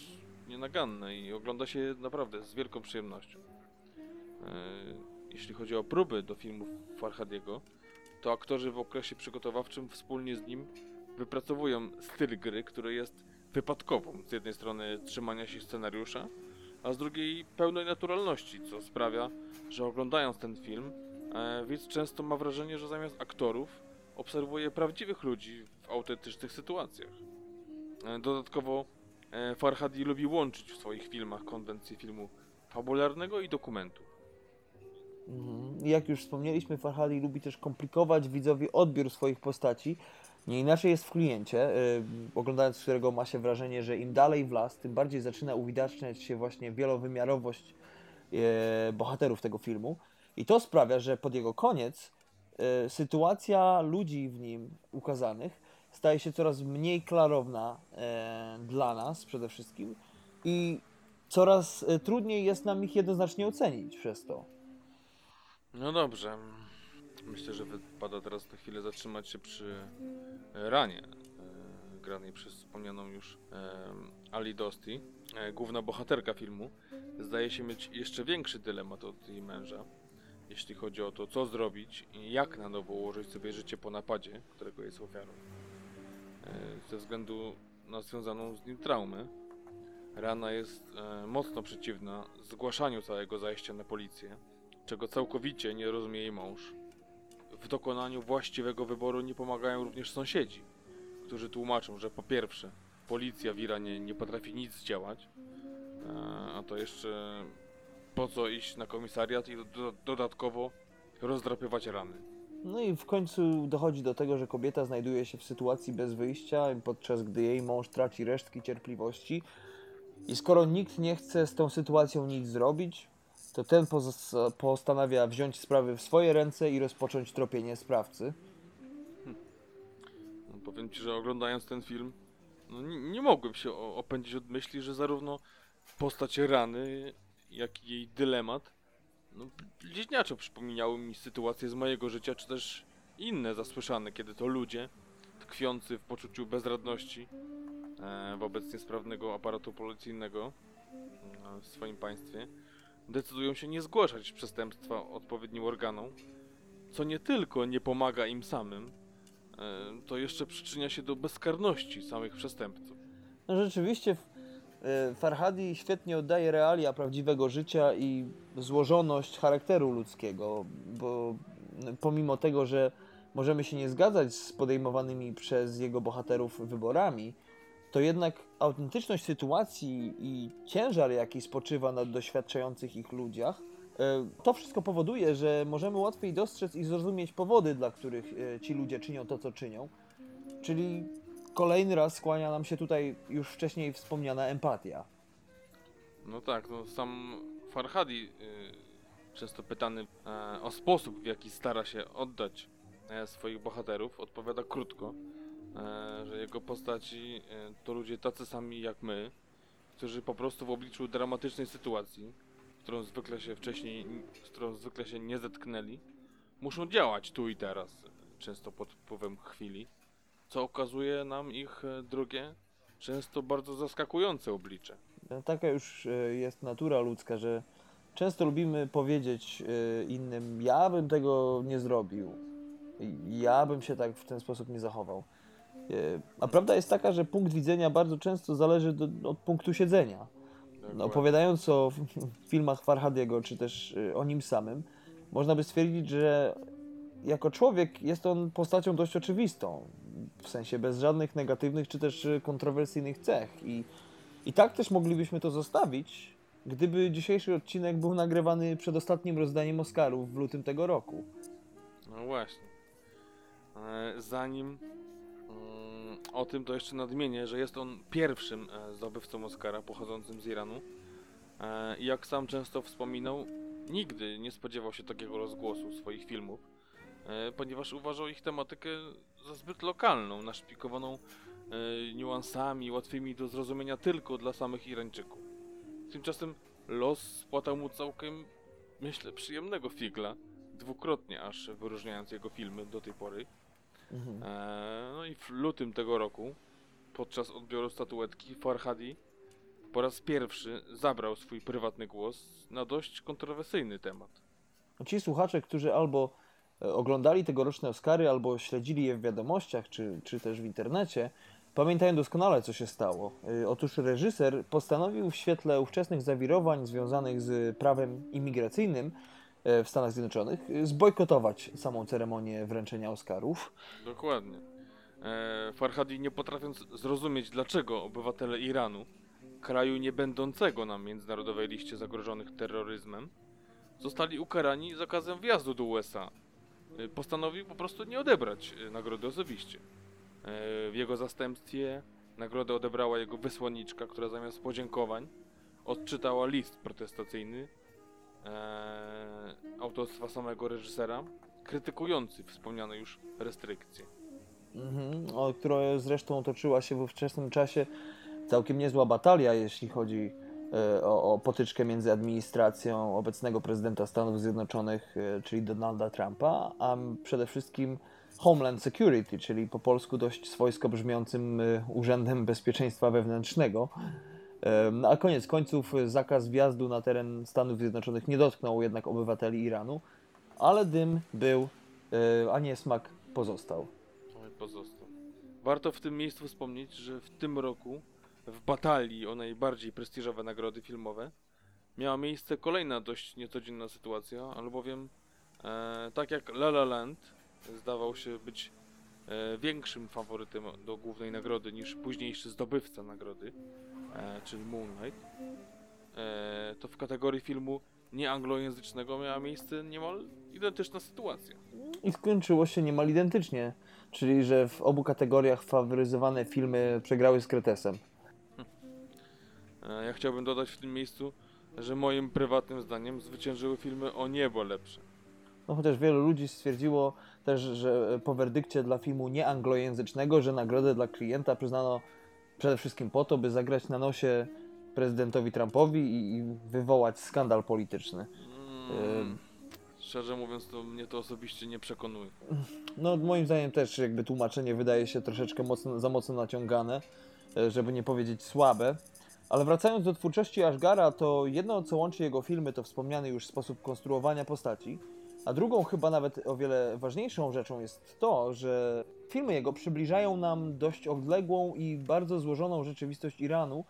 nienaganne i ogląda się naprawdę z wielką przyjemnością. E, Jeśli chodzi o próby do filmów Farhadiego, to aktorzy w okresie przygotowawczym wspólnie z nim wypracowują styl gry, który jest wypadkową. Z jednej strony trzymania się scenariusza, a z drugiej pełnej naturalności, co sprawia, że oglądając ten film, e, widz często ma wrażenie, że zamiast aktorów obserwuje prawdziwych ludzi w autentycznych sytuacjach. E, dodatkowo e, Farhadi lubi łączyć w swoich filmach konwencje filmu fabularnego i dokumentu.
Mhm. Jak już wspomnieliśmy, Farhadi lubi też komplikować widzowi odbiór swoich postaci. Nie inaczej jest w kliencie, y, oglądając którego ma się wrażenie, że im dalej w las, tym bardziej zaczyna uwidaczniać się właśnie wielowymiarowość y, bohaterów tego filmu. I to sprawia, że pod jego koniec y, sytuacja ludzi w nim ukazanych staje się coraz mniej klarowna dla nas przede wszystkim i coraz trudniej jest nam ich jednoznacznie ocenić przez to.
No dobrze. Myślę, że wypada teraz na chwilę zatrzymać się przy e, ranie e, granej przez wspomnianą już e, Ali Dosti. Główna bohaterka filmu zdaje się mieć jeszcze większy dylemat od jej męża, jeśli chodzi o to, co zrobić i jak na nowo ułożyć sobie życie po napadzie, którego jest ofiarą. Ze względu na związaną z nim traumę, Rana jest mocno przeciwna zgłaszaniu całego zajścia na policję czego całkowicie nie rozumie jej mąż. W dokonaniu właściwego wyboru nie pomagają również sąsiedzi, którzy tłumaczą, że po pierwsze, policja w Iranie nie potrafi nic zdziałać, a to jeszcze po co iść na komisariat i do, dodatkowo rozdrapywać rany.
No i w końcu dochodzi do tego, że kobieta znajduje się w sytuacji bez wyjścia, podczas gdy jej mąż traci resztki cierpliwości. I skoro nikt nie chce z tą sytuacją nic zrobić, to ten postanawia wziąć sprawy w swoje ręce i rozpocząć tropienie sprawcy.
No, powiem ci, że oglądając ten film, no, nie, nie mogłem się opędzić od myśli, że zarówno postać rany, jak i jej dylemat, no, bliźniaczo przypominały mi sytuacje z mojego życia, czy też inne zasłyszane, kiedy to ludzie, tkwiący w poczuciu bezradności e, wobec niesprawnego aparatu policyjnego e, w swoim państwie, decydują się nie zgłaszać przestępstwa odpowiednim organom, co nie tylko nie pomaga im samym, e, to jeszcze przyczynia się do bezkarności samych przestępców.
No rzeczywiście e, Farhadi świetnie oddaje realia prawdziwego życia i złożoność charakteru ludzkiego, bo pomimo tego, że możemy się nie zgadzać z podejmowanymi przez jego bohaterów wyborami, to jednak autentyczność sytuacji i ciężar, jaki spoczywa na doświadczających ich ludziach, e, to wszystko powoduje, że możemy łatwiej dostrzec i zrozumieć powody, dla których e, ci ludzie czynią to, co czynią. Czyli kolejny raz skłania nam się tutaj już wcześniej wspomniana empatia.
No tak, no sam Farhadi, y, często pytany e, o sposób, w jaki stara się oddać e, swoich bohaterów, odpowiada krótko, e, że jego postaci e, to ludzie tacy sami jak my, którzy po prostu w obliczu dramatycznej sytuacji, którą zwykle się wcześniej, z którą zwykle się nie zetknęli, muszą działać tu i teraz, często pod wpływem chwili, co okazuje nam ich e, drugie, często bardzo zaskakujące oblicze.
No, Taka już e, jest natura ludzka, że często lubimy powiedzieć e, innym, ja bym tego nie zrobił, ja bym się tak w ten sposób nie zachował. E, A prawda jest taka, że punkt widzenia bardzo często zależy do, od punktu siedzenia. No, opowiadając o filmach Farhadiego, czy też y, o nim samym, można by stwierdzić, że jako człowiek jest on postacią dość oczywistą, w sensie bez żadnych negatywnych czy też y, kontrowersyjnych cech. I, I tak też moglibyśmy to zostawić, gdyby dzisiejszy odcinek był nagrywany przed ostatnim rozdaniem Oscarów w lutym tego roku.
No właśnie. E, Zanim o tym, to jeszcze nadmienię, że jest on pierwszym e, zdobywcą Oscara pochodzącym z Iranu. E, I jak sam często wspominał, nigdy nie spodziewał się takiego rozgłosu swoich filmów, e, ponieważ uważał ich tematykę za zbyt lokalną, naszpikowaną niuansami łatwymi do zrozumienia tylko dla samych Irańczyków. Tymczasem los spłatał mu całkiem, myślę, przyjemnego figla dwukrotnie aż wyróżniając jego filmy do tej pory.
Mhm.
Eee, no i w lutym tego roku, podczas odbioru statuetki, Farhadi po raz pierwszy zabrał swój prywatny głos na dość kontrowersyjny temat.
Ci słuchacze, którzy albo e, oglądali tegoroczne Oscary, albo śledzili je w wiadomościach, czy, czy też w internecie, pamiętają doskonale, co się stało. E, Otóż reżyser postanowił w świetle ówczesnych zawirowań związanych z prawem imigracyjnym e, w Stanach Zjednoczonych e, zbojkotować samą ceremonię wręczenia Oscarów.
Dokładnie. Eee, Farhadi nie potrafiąc zrozumieć, dlaczego obywatele Iranu, kraju nie będącego na międzynarodowej liście zagrożonych terroryzmem, zostali ukarani zakazem wjazdu do USA. E, Postanowił po prostu nie odebrać e, nagrody osobiście. E, W jego zastępstwie nagrodę odebrała jego wysłanniczka, która zamiast podziękowań odczytała list protestacyjny e, autorstwa samego reżysera, krytykujący wspomniane już restrykcje.
Mhm, o której zresztą toczyła się w ówczesnym czasie całkiem niezła batalia, jeśli chodzi e, o, o potyczkę między administracją obecnego prezydenta Stanów Zjednoczonych, e, czyli Donalda Trumpa, a przede wszystkim Homeland Security, czyli po polsku dość swojsko brzmiącym e, Urzędem Bezpieczeństwa Wewnętrznego. No A koniec końców e, zakaz wjazdu na teren Stanów Zjednoczonych nie dotknął jednak obywateli Iranu, ale dym był, e, a nie smak pozostał.
Pozostał. Warto w tym miejscu wspomnieć, że w tym roku w batalii o najbardziej prestiżowe nagrody filmowe miała miejsce kolejna dość niecodzienna sytuacja, albowiem e, tak jak La La Land zdawał się być e, większym faworytem do głównej nagrody niż późniejszy zdobywca nagrody, czyli Moonlight, e, to w kategorii filmu nieanglojęzycznego miała miejsce niemal identyczna sytuacja.
I skończyło się niemal identycznie, czyli że w obu kategoriach faworyzowane filmy przegrały z Kretesem.
E, Ja chciałbym dodać w tym miejscu, że moim prywatnym zdaniem zwyciężyły filmy o niebo lepsze.
No chociaż wielu ludzi stwierdziło też, że po werdykcie dla filmu nieanglojęzycznego, że nagrodę dla klienta przyznano przede wszystkim po to, by zagrać na nosie prezydentowi Trumpowi i, i wywołać skandal polityczny.
Mm, szczerze mówiąc, to mnie to osobiście nie przekonuje.
No moim zdaniem też jakby tłumaczenie wydaje się troszeczkę mocno, za mocno naciągane, e, żeby nie powiedzieć słabe. Ale wracając do twórczości Ashgara, to jedno co łączy jego filmy to wspomniany już sposób konstruowania postaci, a drugą chyba nawet o wiele ważniejszą rzeczą jest to, że filmy jego przybliżają nam dość odległą i bardzo złożoną rzeczywistość Iranu,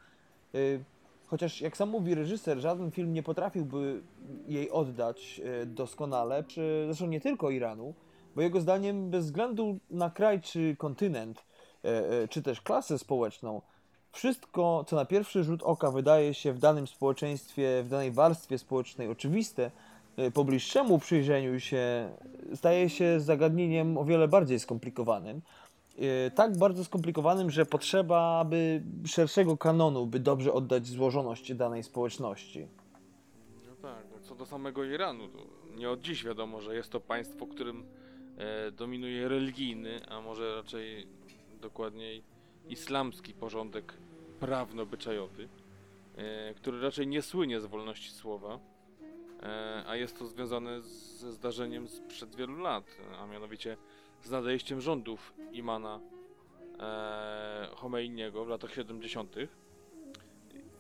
y, Chociaż, jak sam mówi reżyser, żaden film nie potrafiłby jej oddać e, doskonale, czy zresztą nie tylko Iranu, bo jego zdaniem, bez względu na kraj czy kontynent, e, czy też klasę społeczną, wszystko, co na pierwszy rzut oka wydaje się w danym społeczeństwie, w danej warstwie społecznej oczywiste, po bliższemu przyjrzeniu się staje się zagadnieniem o wiele bardziej skomplikowanym. E, Tak bardzo skomplikowanym, że potrzeba by szerszego kanonu, by dobrze oddać złożoność danej społeczności.
No tak, no co do samego Iranu, to nie od dziś wiadomo, że jest to państwo, którym e, dominuje religijny, a może raczej dokładniej islamski porządek prawno-byczajowy, e, który raczej nie słynie z wolności słowa, a jest to związane ze zdarzeniem sprzed wielu lat, a mianowicie z nadejściem rządów imana e, Chomeiniego w latach 70.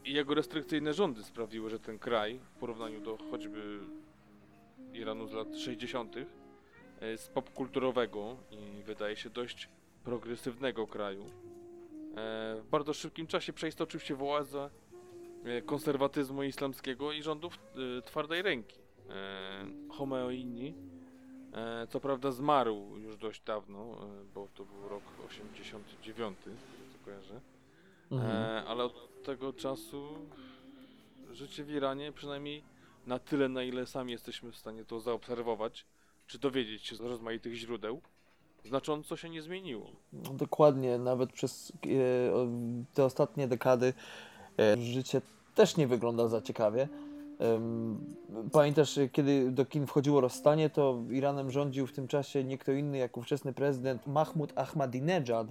I jego restrykcyjne rządy sprawiły, że ten kraj, w porównaniu do choćby Iranu z lat 60., e, z popkulturowego i wydaje się dość progresywnego kraju. E, w bardzo szybkim czasie przeistoczył się w oazę e, konserwatyzmu islamskiego i rządów e, twardej ręki. E, Khomeini e, co prawda zmarł już dość dawno, e, bo to był rok 89, co kojarzę.
Mhm.
E, ale od tego czasu życie w Iranie, przynajmniej na tyle, na ile sami jesteśmy w stanie to zaobserwować, czy dowiedzieć się z rozmaitych źródeł, znacząco się nie zmieniło.
No, dokładnie, nawet przez e, te ostatnie dekady e, życie też nie wygląda za ciekawie. Pamiętasz, e, kiedy do kin wchodziło rozstanie, to Iranem rządził w tym czasie nie kto inny jak ówczesny prezydent Mahmud Ahmadinejad,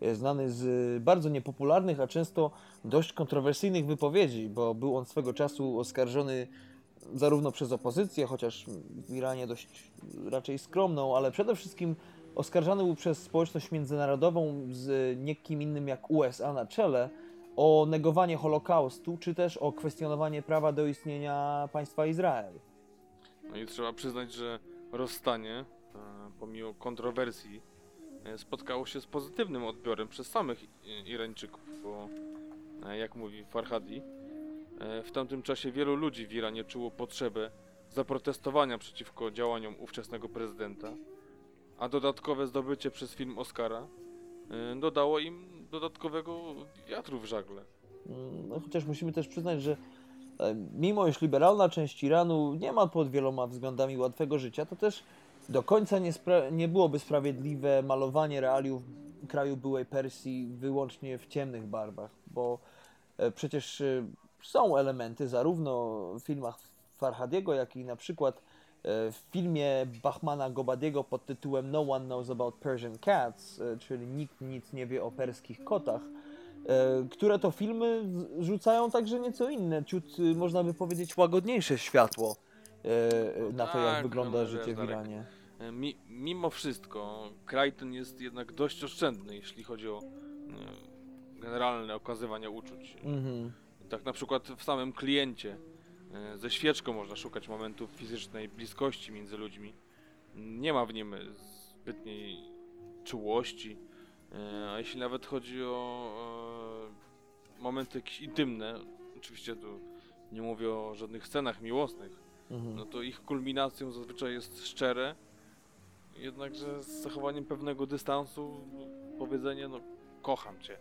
e, znany z bardzo niepopularnych, a często dość kontrowersyjnych wypowiedzi, bo był on swego czasu oskarżony zarówno przez opozycję, chociaż w Iranie dość raczej skromną, ale przede wszystkim oskarżany był przez społeczność międzynarodową z nie kim innym jak USA na czele o negowanie Holokaustu, czy też o kwestionowanie prawa do istnienia państwa Izrael.
No i trzeba przyznać, że rozstanie, e, pomimo kontrowersji, e, spotkało się z pozytywnym odbiorem przez samych Irańczyków, bo e, jak mówi Farhadi, w tamtym czasie wielu ludzi w Iranie czuło potrzebę zaprotestowania przeciwko działaniom ówczesnego prezydenta, a dodatkowe zdobycie przez film Oscara dodało im dodatkowego wiatru w żagle.
No, chociaż musimy też przyznać, że e, mimo iż liberalna część Iranu nie ma pod wieloma względami łatwego życia, to też do końca nie, nie byłoby sprawiedliwe malowanie realiów kraju byłej Persji wyłącznie w ciemnych barwach, bo e, przecież e, są elementy zarówno w filmach Farhadiego, jak i na przykład w filmie Bahmana Gobadiego pod tytułem No One Knows About Persian Cats, e, czyli Nikt nic nie wie o perskich kotach, e, które to filmy rzucają także nieco inne, ciut, można by powiedzieć, łagodniejsze światło e, e, na to, jak
tak,
wygląda
no,
życie w Iranie.
E, Mi, mimo wszystko, kraj ten jest jednak dość oszczędny, jeśli chodzi o e, generalne okazywanie uczuć.
Mhm.
Tak na przykład w samym kliencie e, ze świeczką można szukać momentów fizycznej bliskości między ludźmi. Nie ma w nim zbytniej czułości, e, a jeśli nawet chodzi o e, momenty jakieś intymne, oczywiście tu nie mówię o żadnych scenach miłosnych,
Mhm.
no to ich kulminacją zazwyczaj jest szczere, jednakże z zachowaniem pewnego dystansu powiedzenie, no kocham cię.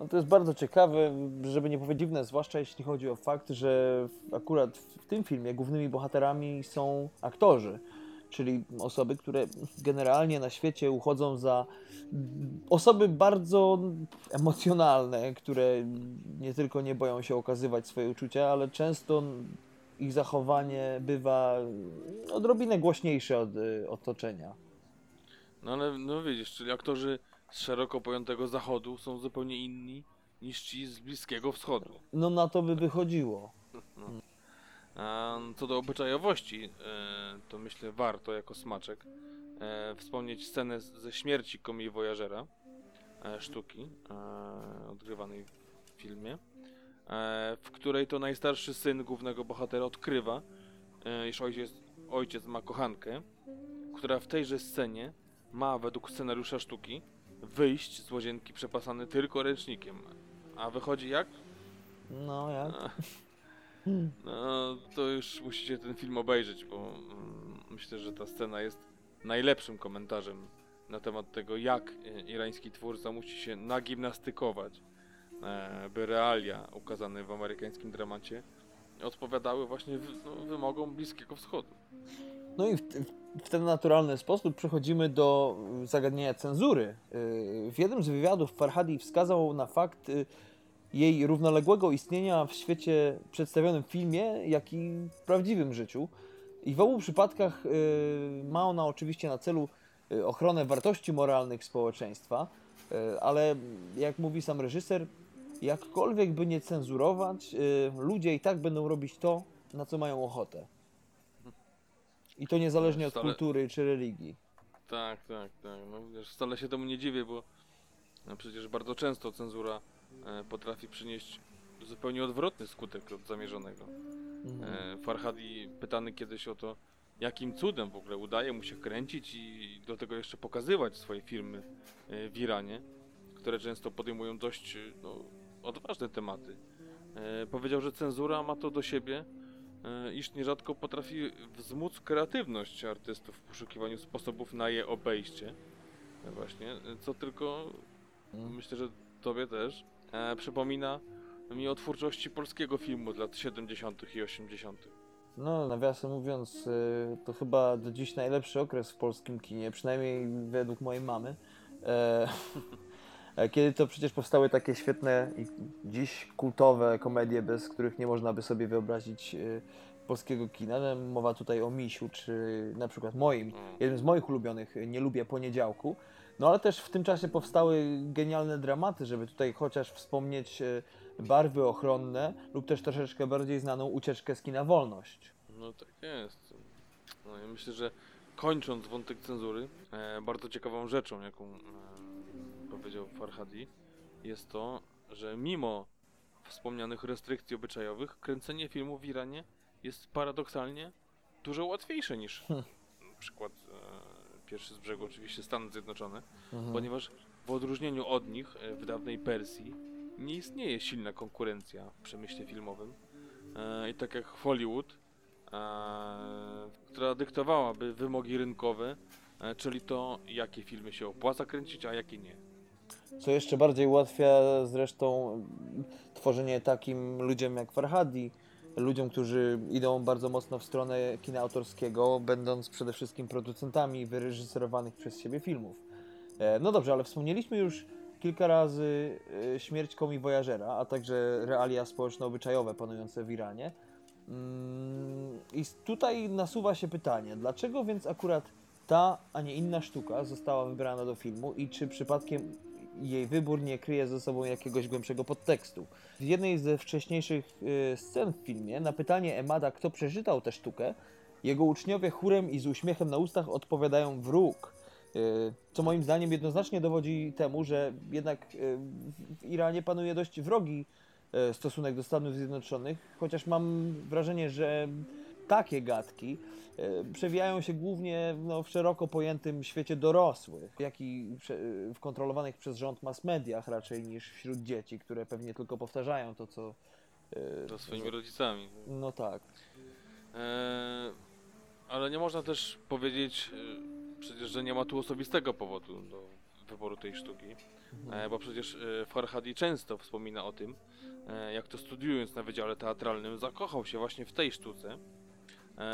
No to jest bardzo ciekawe, żeby nie powiedzieć dziwne, zwłaszcza jeśli chodzi o fakt, że akurat w tym filmie głównymi bohaterami są aktorzy, czyli osoby, które generalnie na świecie uchodzą za osoby bardzo emocjonalne, które nie tylko nie boją się okazywać swoje uczucia, ale często ich zachowanie bywa odrobinę głośniejsze od y, otoczenia.
No ale no widzisz, czyli aktorzy z szeroko pojętego zachodu są zupełnie inni niż ci z Bliskiego Wschodu.
No na to by wychodziło.
A co do obyczajowości, e, to myślę warto jako smaczek e, wspomnieć scenę ze śmierci Komi Voyagera, e, sztuki odgrywanej w filmie, w której to najstarszy syn głównego bohatera odkrywa, iż ojciec, ojciec ma kochankę, która w tejże scenie ma według scenariusza sztuki wyjść z łazienki przepasany tylko ręcznikiem. A wychodzi jak?
No jak?
No, to już musicie ten film obejrzeć, bo mm, myślę, że ta scena jest najlepszym komentarzem na temat tego, jak irański twórca musi się nagimnastykować, e, by realia ukazane w amerykańskim dramacie odpowiadały właśnie wy, no, wymogom Bliskiego Wschodu.
No i w, w ten naturalny sposób przechodzimy do y, zagadnienia cenzury. Y, W jednym z wywiadów Farhadi wskazał na fakt y, jej równoległego istnienia w świecie przedstawionym w filmie, jak i w prawdziwym życiu. I w obu przypadkach ma ona oczywiście na celu ochronę wartości moralnych społeczeństwa, ale jak mówi sam reżyser, jakkolwiek by nie cenzurować, ludzie i tak będą robić to, na co mają ochotę. I to niezależnie od kultury czy religii.
Tak, tak, tak. No, wiesz, wcale się temu nie dziwię, bo no, przecież bardzo często cenzura e, potrafi przynieść zupełnie odwrotny skutek od zamierzonego.
Mhm.
E, Farhadi pytany kiedyś o to, jakim cudem w ogóle udaje mu się kręcić i do tego jeszcze pokazywać swoje filmy e, w Iranie, które często podejmują dość e, no, odważne tematy. E, Powiedział, że cenzura ma to do siebie, iż nierzadko potrafi wzmóc kreatywność artystów w poszukiwaniu sposobów na je obejście. E, Właśnie, e, co tylko
Mm.
myślę, że tobie też e, przypomina mi o twórczości polskiego filmu z lat 70. i 80.
No, nawiasem mówiąc, to chyba do dziś najlepszy okres w polskim kinie, przynajmniej według mojej mamy. E, e, Kiedy to przecież powstały takie świetne i dziś kultowe komedie, bez których nie można by sobie wyobrazić y, polskiego kina. No, Mowa tutaj o Misiu, czy na przykład moim,
Mm.
jednym z moich ulubionych, y, Nie lubię poniedziałku. No ale też w tym czasie powstały genialne dramaty, żeby tutaj chociaż wspomnieć Barwy ochronne lub też troszeczkę bardziej znaną Ucieczkę z kina Wolność.
No tak jest. No, ja myślę, że kończąc wątek cenzury, e, bardzo ciekawą rzeczą, jaką e, powiedział Farhadi, jest to, że mimo wspomnianych restrykcji obyczajowych, kręcenie filmu w Iranie jest paradoksalnie dużo łatwiejsze niż
Hmm.
na przykład e, pierwszy z brzegu oczywiście Stany Zjednoczone,
Mhm.
ponieważ w odróżnieniu od nich e, w dawnej Persji nie istnieje silna konkurencja w przemyśle filmowym. E, I tak jak Hollywood, e, która dyktowałaby wymogi rynkowe, e, czyli to, jakie filmy się opłaca kręcić, a jakie nie.
Co jeszcze bardziej ułatwia zresztą tworzenie takim ludziom jak Farhadi, ludziom, którzy idą bardzo mocno w stronę kina autorskiego, będąc przede wszystkim producentami wyreżyserowanych przez siebie filmów. E, No dobrze, ale wspomnieliśmy już kilka razy e, śmierć komi Voyagera, a także realia społeczno-obyczajowe panujące w Iranie. Mm, I tutaj nasuwa się pytanie, dlaczego więc akurat ta, a nie inna sztuka została wybrana do filmu i czy przypadkiem jej wybór nie kryje ze sobą jakiegoś głębszego podtekstu. W jednej ze wcześniejszych y, scen w filmie na pytanie Emada, kto przeczytał tę sztukę, jego uczniowie chórem i z uśmiechem na ustach odpowiadają wróg. y, Co moim zdaniem jednoznacznie dowodzi temu, że jednak y, w- Iranie panuje dość wrogi stosunek do Stanów Zjednoczonych, chociaż mam wrażenie, że takie gadki e, przewijają się głównie no, w szeroko pojętym świecie dorosłych, jak i prze- w kontrolowanych przez rząd mass mediach raczej niż wśród dzieci, które pewnie tylko powtarzają to, co... e,
To swoimi rodzicami.
No tak.
E, ale nie można też powiedzieć e, przecież, że nie ma tu osobistego powodu do wyboru tej sztuki. E, bo przecież e, Farhadi często wspomina o tym, e, jak to studiując na Wydziale Teatralnym zakochał się właśnie w tej sztuce e,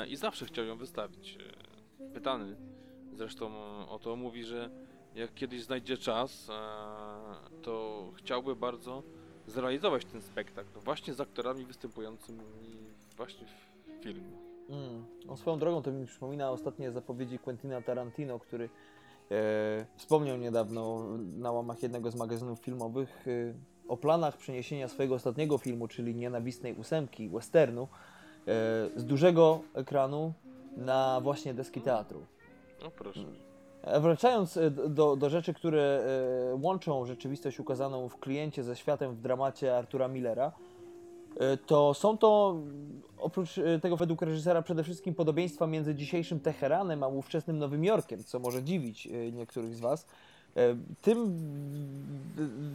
i zawsze chciał ją wystawić. E, pytany zresztą e, o to mówi, że jak kiedyś znajdzie czas, e, to chciałby bardzo zrealizować ten spektakl właśnie z aktorami występującymi właśnie w filmie.
Mm. No, swoją drogą to mi przypomina ostatnie zapowiedzi Quentina Tarantino, który e, wspomniał niedawno na łamach jednego z magazynów filmowych e, o planach przeniesienia swojego ostatniego filmu, czyli Nienawistnej Ósemki, westernu, e, z dużego ekranu na właśnie deski teatru.
No proszę.
E, Wracając e, do, do rzeczy, które e, łączą rzeczywistość ukazaną w kliencie ze światem w dramacie Artura Millera, e, to są to oprócz e, tego według reżysera przede wszystkim podobieństwa między dzisiejszym Teheranem a ówczesnym Nowym Jorkiem, co może dziwić e, niektórych z Was. E, Tym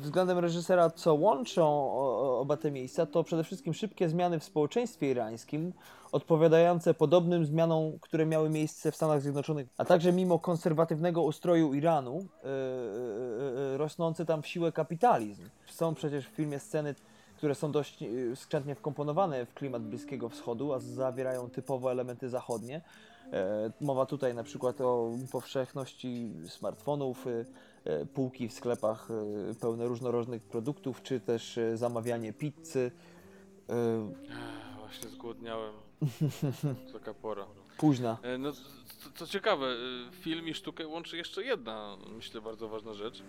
względem reżysera, co łączą oba te miejsca, to przede wszystkim szybkie zmiany w społeczeństwie irańskim, odpowiadające podobnym zmianom, które miały miejsce w Stanach Zjednoczonych, a także mimo konserwatywnego ustroju Iranu, yy, yy, rosnący tam w siłę kapitalizm. Są przecież w filmie sceny, które są dość skrzętnie wkomponowane w klimat Bliskiego Wschodu, a zawierają typowo elementy zachodnie. E, Mowa tutaj na przykład o powszechności smartfonów, y, y, półki w sklepach pełne różnorodnych produktów, czy też zamawianie pizzy.
właśnie zgłodniałem. Taka pora.
Późna.
E, No, co, co ciekawe, e, film i sztukę łączy jeszcze jedna, myślę, bardzo ważna rzecz.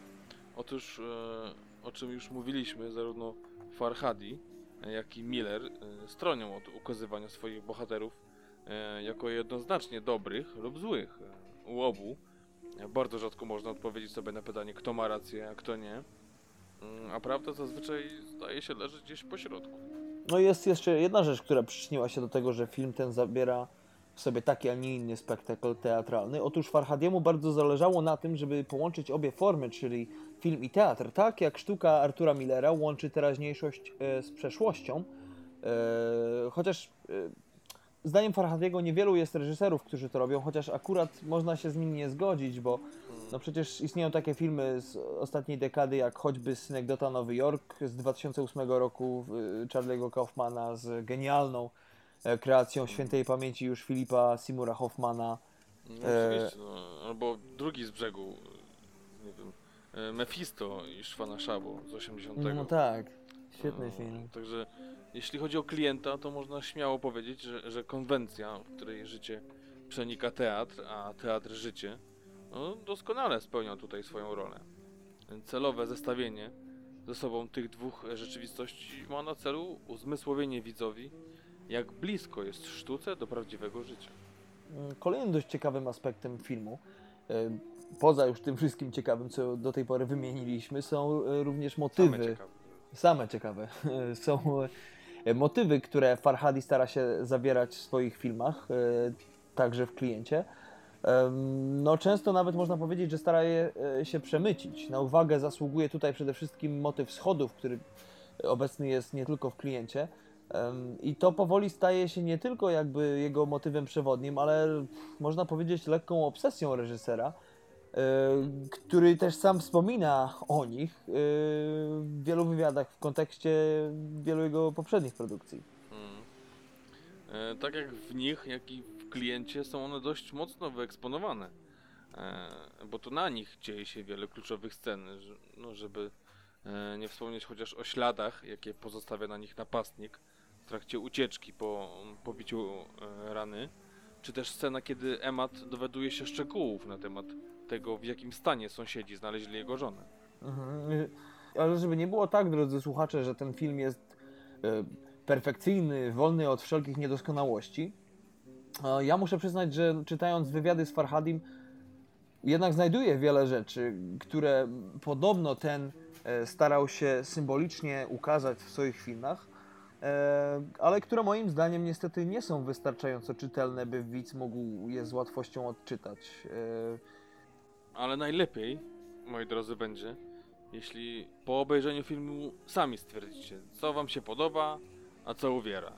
Otóż, e, o czym już mówiliśmy, zarówno Farhadi, e, jak i Miller e, stronią od ukazywania swoich bohaterów e, jako jednoznacznie dobrych lub złych. E, U obu e, bardzo rzadko można odpowiedzieć sobie na pytanie, kto ma rację, a kto nie. Mm, A prawda zazwyczaj zdaje się leżeć gdzieś po środku.
No jest jeszcze jedna rzecz, która przyczyniła się do tego, że film ten zabiera w sobie taki, a nie inny spektakl teatralny. Otóż Farhadiemu bardzo zależało na tym, żeby połączyć obie formy, czyli film i teatr, tak jak sztuka Artura Millera łączy teraźniejszość e, z przeszłością. E, chociaż e, zdaniem Farhadiego niewielu jest reżyserów, którzy to robią, chociaż akurat można się z nim nie zgodzić, bo no przecież istnieją takie filmy z ostatniej dekady, jak choćby Synekdota Nowy Jork z 2008 roku y, Charlie'ego Kaufmana z genialną e, kreacją świętej pamięci już Filipa Simura Hoffmana.
No,
E,
oczywiście, no, albo drugi z brzegu, nie wiem, e, Mephisto i Szwana Szabo z 80.
No tak, świetny
No,
film.
Także jeśli chodzi o klienta, to można śmiało powiedzieć, że, że konwencja, w której życie przenika teatr, a teatr życie, no, doskonale spełnia tutaj swoją rolę. Celowe zestawienie ze sobą tych dwóch rzeczywistości ma na celu uzmysłowienie widzowi, jak blisko jest sztuce do prawdziwego życia.
Mm, Kolejnym dość ciekawym aspektem filmu, e, poza już tym wszystkim ciekawym, co do tej pory wymieniliśmy, są e, również motywy.
Same ciekawe.
Same ciekawe. Są e, motywy, które Farhadi stara się zawierać w swoich filmach, e, także w kliencie. No, często nawet można powiedzieć, że stara e, się przemycić. Na uwagę zasługuje tutaj przede wszystkim motyw schodów, który obecny jest nie tylko w kliencie. I to powoli staje się nie tylko jakby jego motywem przewodnim, ale można powiedzieć lekką obsesją reżysera, e, który też sam wspomina o nich e, w wielu wywiadach w kontekście wielu jego poprzednich produkcji.
Mm. E, tak jak w nich, jak i w kliencie są one dość mocno wyeksponowane. E, bo to na nich dzieje się wiele kluczowych scen, no, żeby e, nie wspomnieć chociaż o śladach, jakie pozostawia na nich napastnik w trakcie ucieczki po pobiciu rany, czy też scena, kiedy Emat dowiaduje się szczegółów na temat tego, w jakim stanie sąsiedzi znaleźli jego żonę.
Mhm. Y, Ale żeby nie było tak, drodzy słuchacze, że ten film jest e, perfekcyjny, wolny od wszelkich niedoskonałości, e, ja muszę przyznać, że czytając wywiady z Farhadim, jednak znajduję wiele rzeczy, które podobno ten e, starał się symbolicznie ukazać w swoich filmach, e, ale które moim zdaniem niestety nie są wystarczająco czytelne, by widz mógł je z łatwością odczytać.
Ale najlepiej, moi drodzy, będzie, jeśli po obejrzeniu filmu sami stwierdzicie, co wam się podoba, a co uwiera.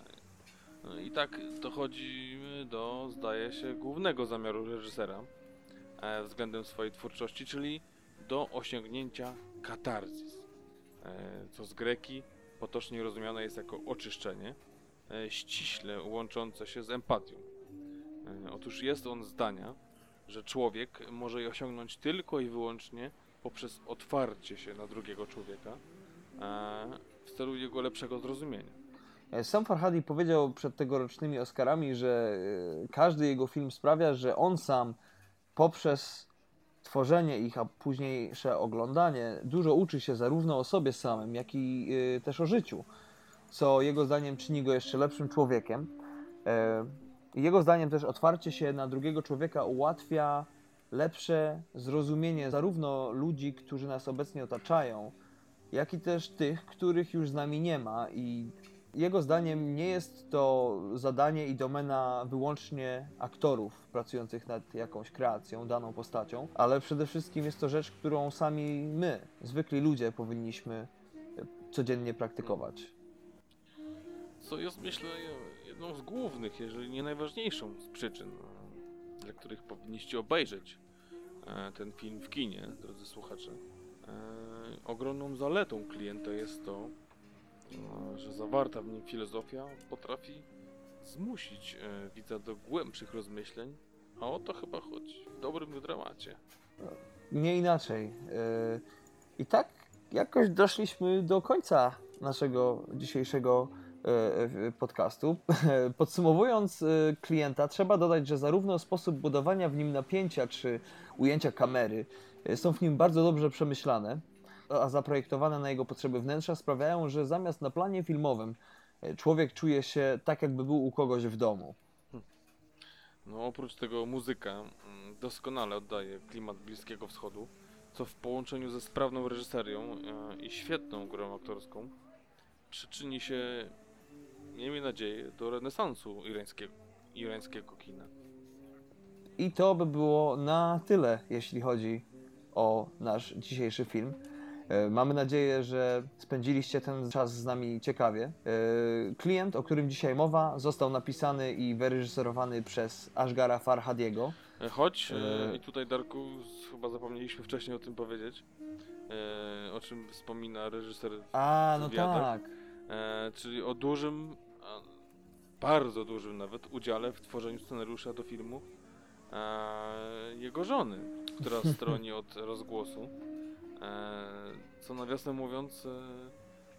No I tak dochodzimy do, zdaje się, głównego zamiaru reżysera e, względem swojej twórczości, czyli do osiągnięcia katarzis, e, co z greki potocznie rozumiane jest jako oczyszczenie, e, ściśle łączące się z empatią. Otóż jest on zdania, że człowiek może je osiągnąć tylko i wyłącznie poprzez otwarcie się na drugiego człowieka e, w celu jego lepszego zrozumienia.
E, Sam Farhadi powiedział przed tegorocznymi Oscarami, że e, każdy jego film sprawia, że on sam poprzez tworzenie ich, a późniejsze oglądanie dużo uczy się zarówno o sobie samym, jak i też o życiu, co jego zdaniem czyni go jeszcze lepszym człowiekiem. Jego zdaniem też otwarcie się na drugiego człowieka ułatwia lepsze zrozumienie zarówno ludzi, którzy nas obecnie otaczają, jak i też tych, których już z nami nie ma i jego zdaniem nie jest to zadanie i domena wyłącznie aktorów pracujących nad jakąś kreacją, daną postacią, ale przede wszystkim jest to rzecz, którą sami my, zwykli ludzie, powinniśmy codziennie praktykować.
Co jest, myślę, jedną z głównych, jeżeli nie najważniejszą z przyczyn, dla których powinniście obejrzeć e, ten film w kinie, drodzy słuchacze. E, Ogromną zaletą klienta jest to, e, że zawarta w nim filozofia potrafi zmusić widza do głębszych rozmyśleń, a o to chyba chodzi w dobrym dramacie.
Nie inaczej. I tak jakoś doszliśmy do końca naszego dzisiejszego podcastu. Podsumowując yy, klienta, trzeba dodać, że zarówno sposób budowania w nim napięcia czy ujęcia kamery yy, są w nim bardzo dobrze przemyślane, a zaprojektowane na jego potrzeby wnętrza sprawiają, że zamiast na planie filmowym człowiek czuje się tak, jakby był u kogoś w domu.
No oprócz tego muzyka mm, doskonale oddaje klimat Bliskiego Wschodu, co w połączeniu ze sprawną reżyserią e, i świetną grą aktorską przyczyni się, miejmy nadzieję, do renesansu irańskiego. irańskiego kina.
I to by było na tyle, jeśli chodzi o nasz dzisiejszy film. E, Mamy nadzieję, że spędziliście ten czas z nami ciekawie. E, Klient, o którym dzisiaj mowa, został napisany i wyreżyserowany przez Ashgara Farhadiego.
E, Choć, i tutaj Darku, chyba zapomnieliśmy wcześniej o tym powiedzieć, o czym wspomina reżyser,
A, no tak.
czyli o dużym, bardzo dużym nawet udziale w tworzeniu scenariusza do filmu e, jego żony, która stroni od rozgłosu. E, co nawiasem mówiąc, e,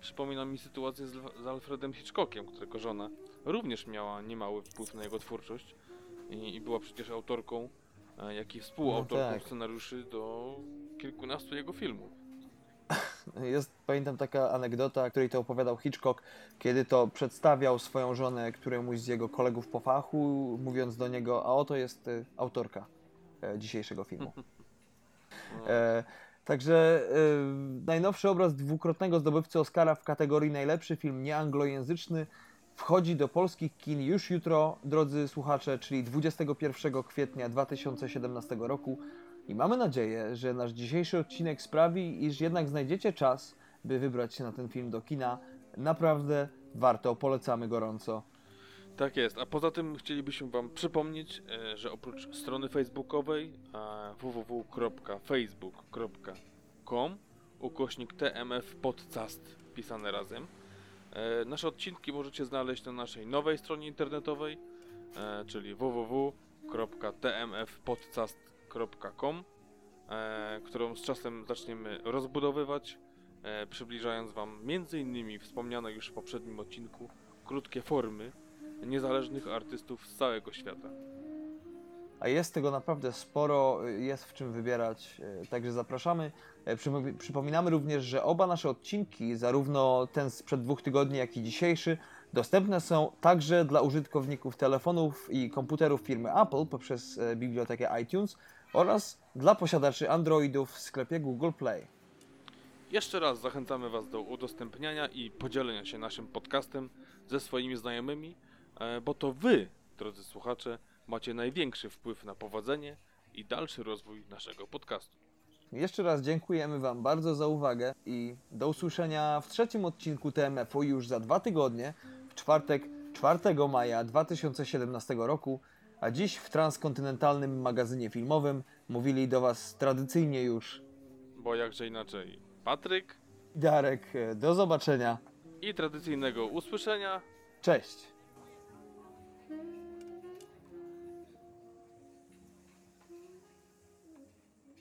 przypomina mi sytuację z, z Alfredem Hitchcockiem, którego żona również miała niemały wpływ na jego twórczość i, i była przecież autorką, e, jak i współautorką
No tak.
scenariuszy do kilkunastu jego filmów.
Jest, pamiętam taka anegdota, której to opowiadał Hitchcock, kiedy to przedstawiał swoją żonę któremuś z jego kolegów po fachu, mówiąc do niego, a oto jest y, autorka e, dzisiejszego filmu. E, także e, najnowszy obraz dwukrotnego zdobywcy Oscara w kategorii najlepszy film nieanglojęzyczny wchodzi do polskich kin już jutro, drodzy słuchacze, czyli 21 kwietnia 2017 roku. I mamy nadzieję, że nasz dzisiejszy odcinek sprawi, iż jednak znajdziecie czas, by wybrać się na ten film do kina. Naprawdę warto, polecamy gorąco.
Tak jest, a poza tym chcielibyśmy Wam przypomnieć, e, że oprócz strony facebookowej e, www.facebook.com ukośnik TMF podcast pisane razem e, nasze odcinki możecie znaleźć na naszej nowej stronie internetowej, czyli www.tmfpodcast.com e, którą z czasem zaczniemy rozbudowywać, e, przybliżając Wam m.in. wspomniane już w poprzednim odcinku krótkie formy niezależnych artystów z całego świata.
A jest tego naprawdę sporo, jest w czym wybierać, y, także zapraszamy. E, przypomi- Przypominamy również, że oba nasze odcinki, zarówno ten sprzed dwóch tygodni, jak i dzisiejszy, dostępne są także dla użytkowników telefonów i komputerów firmy Apple poprzez e, bibliotekę iTunes oraz dla posiadaczy Androidów w sklepie Google Play.
Jeszcze raz zachęcamy Was do udostępniania i podzielenia się naszym podcastem ze swoimi znajomymi, e, bo to Wy, drodzy słuchacze, macie największy wpływ na powodzenie i dalszy rozwój naszego podcastu.
Jeszcze raz dziękujemy Wam bardzo za uwagę i do usłyszenia w trzecim odcinku TMF-u już za dwa tygodnie, w czwartek 4 maja 2017 roku, a dziś w transkontynentalnym magazynie filmowym mówili do Was tradycyjnie już
Bo jakże inaczej, Patryk
Darek. Do zobaczenia.
i tradycyjnego usłyszenia
Cześć!